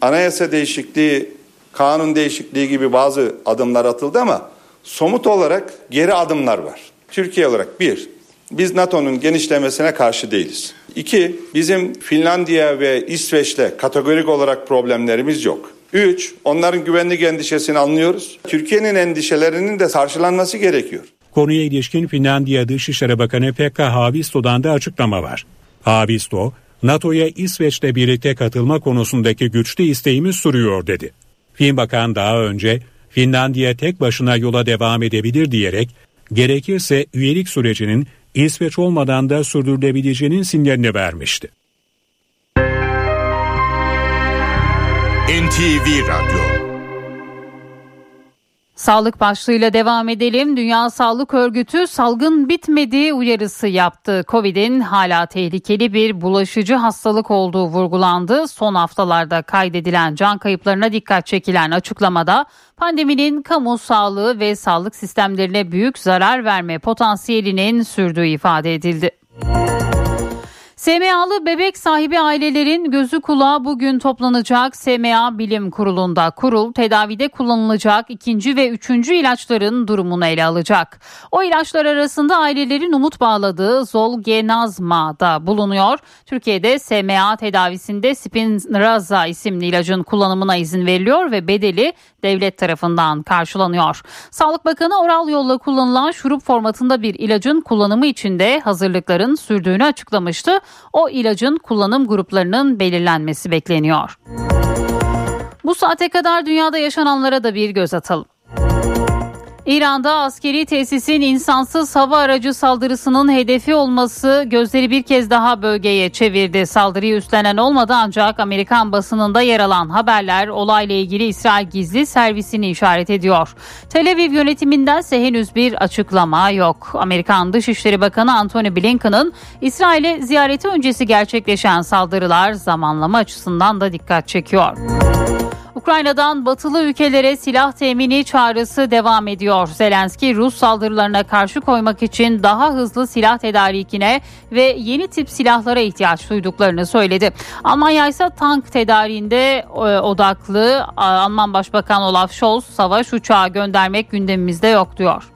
anayasa değişikliği, kanun değişikliği gibi bazı adımlar atıldı ama somut olarak geri adımlar var. Türkiye olarak bir, biz NATO'nun genişlemesine karşı değiliz. İki, bizim Finlandiya ve İsveç'le kategorik olarak problemlerimiz yok. Üç, onların güvenlik endişesini anlıyoruz. Türkiye'nin endişelerinin de karşılanması gerekiyor. Konuya ilişkin Finlandiya Dışişleri Bakanı Pekka Haavisto'dan da açıklama var. Haavisto, NATO'ya İsveç'le birlikte katılma konusundaki güçlü isteğimiz sürüyor dedi. Fin Bakan daha önce Finlandiya tek başına yola devam edebilir diyerek gerekirse üyelik sürecinin İsveç olmadan da sürdürülebileceğinin sinyalini vermişti. NTV Radyo Sağlık başlığıyla devam edelim. Dünya Sağlık Örgütü salgın bitmedi uyarısı yaptı. Covid'in hala tehlikeli bir bulaşıcı hastalık olduğu vurgulandı. Son haftalarda kaydedilen can kayıplarına dikkat çekilen açıklamada pandeminin kamu sağlığı ve sağlık sistemlerine büyük zarar verme potansiyelinin sürdüğü ifade edildi. SMA'lı bebek sahibi ailelerin gözü kulağı bugün toplanacak SMA Bilim Kurulu'nda. Kurul tedavide kullanılacak ikinci ve üçüncü ilaçların durumunu ele alacak. O ilaçlar arasında ailelerin umut bağladığı Zolgenazma da bulunuyor. Türkiye'de SMA tedavisinde Spinraza isimli ilacın kullanımına izin veriliyor ve bedeli devlet tarafından karşılanıyor. Sağlık Bakanı oral yolla kullanılan şurup formatında bir ilacın kullanımı için de hazırlıkların sürdüğünü açıklamıştı. O ilacın kullanım gruplarının belirlenmesi bekleniyor. Bu saate kadar dünyada yaşananlara da bir göz atalım. İran'da askeri tesisin insansız hava aracı saldırısının hedefi olması gözleri bir kez daha bölgeye çevirdi. Saldırıyı üstlenen olmadı ancak Amerikan basınında yer alan haberler olayla ilgili İsrail gizli servisini işaret ediyor. Tel Aviv yönetiminden ise henüz bir açıklama yok. Amerikan Dışişleri Bakanı Antony Blinken'ın İsrail'e ziyareti öncesi gerçekleşen saldırılar zamanlama açısından da dikkat çekiyor. Ukrayna'dan batılı ülkelere silah temini çağrısı devam ediyor. Zelenski Rus saldırılarına karşı koymak için daha hızlı silah tedarikine ve yeni tip silahlara ihtiyaç duyduklarını söyledi. Almanya ise tank tedariğinde e, odaklı Alman Başbakan Olaf Scholz savaş uçağı göndermek gündemimizde yok diyor.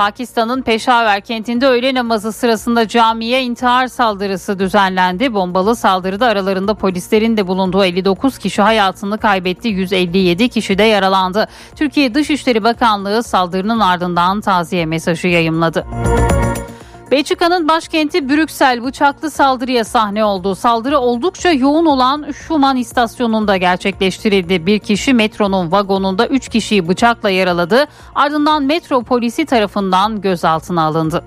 Pakistan'ın Peşaver kentinde öğle namazı sırasında camiye intihar saldırısı düzenlendi. Bombalı saldırıda aralarında polislerin de bulunduğu 59 kişi hayatını kaybetti. 157 kişi de yaralandı. Türkiye Dışişleri Bakanlığı saldırının ardından taziye mesajı yayımladı. Belçika'nın başkenti Brüksel bıçaklı saldırıya sahne oldu. Saldırı oldukça yoğun olan Schumann istasyonunda gerçekleştirildi. Bir kişi metronun vagonunda 3 kişiyi bıçakla yaraladı. Ardından metro polisi tarafından gözaltına alındı.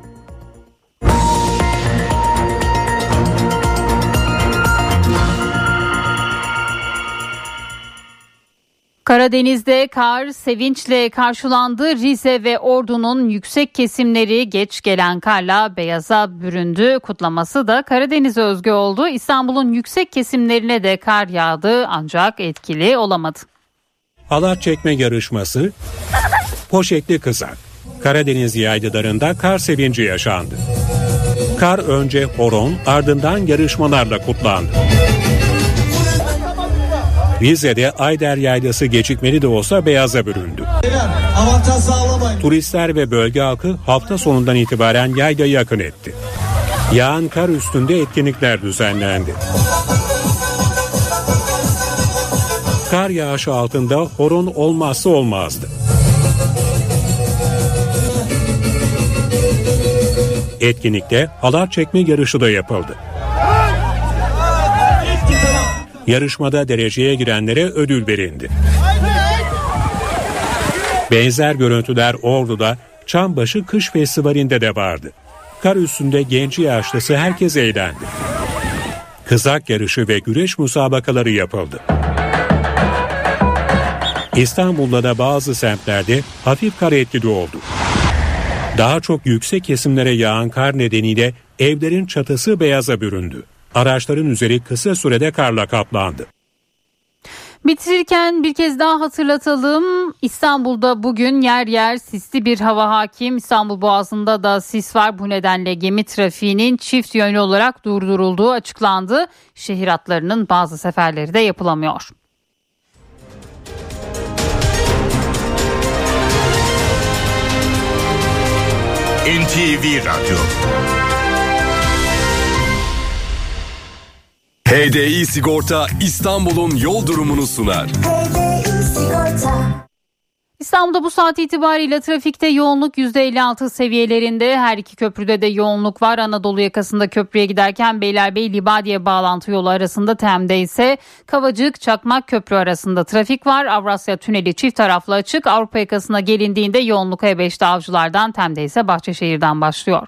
Karadeniz'de kar sevinçle karşılandı. Rize ve Ordu'nun yüksek kesimleri geç gelen karla beyaza büründü. Kutlaması da Karadeniz'e özgü oldu. İstanbul'un yüksek kesimlerine de kar yağdı ancak etkili olamadı. Halat çekme yarışması, poşetli kızak. Karadeniz yaylalarında kar sevinci yaşandı. Kar önce horon ardından yarışmalarla kutlandı. Rize'de Ayder Yaylası gecikmeli de olsa beyaza büründü. Turistler ve bölge halkı hafta sonundan itibaren yaylayı akın etti. Yağan kar üstünde etkinlikler düzenlendi. Kar yağışı altında horon olmazsa olmazdı. Etkinlikte halat çekme yarışı da yapıldı. Yarışmada dereceye girenlere ödül verildi. Benzer görüntüler Ordu'da Çambaşı Kış Festivali'nde de vardı. Kar üstünde genci yaşlısı herkes eğlendi. Kızak yarışı ve güreş musabakaları yapıldı. İstanbul'da da bazı semtlerde hafif kar etkili oldu. Daha çok yüksek kesimlere yağan kar nedeniyle evlerin çatısı beyaza büründü. Araçların üzeri kısa sürede karla kaplandı. Bitirirken bir kez daha hatırlatalım. İstanbul'da bugün yer yer sisli bir hava hakim. İstanbul Boğazı'nda da sis var. Bu nedenle gemi trafiğinin çift yönlü olarak durdurulduğu açıklandı. Şehir hatlarının bazı seferleri de yapılamıyor. NTV Radyo HDI Sigorta İstanbul'un yol durumunu sunar. İstanbul'da bu saat itibariyle trafikte yoğunluk %56 seviyelerinde. Her iki köprüde de yoğunluk var. Anadolu yakasında köprüye giderken Beylerbeyi Libadiye bağlantı yolu arasında Tem'de ise Kavacık Çakmak Köprü arasında trafik var. Avrasya Tüneli çift taraflı açık. Avrupa yakasına gelindiğinde yoğunluk E5'te Avcılar'dan Tem'de ise Bahçeşehir'den başlıyor.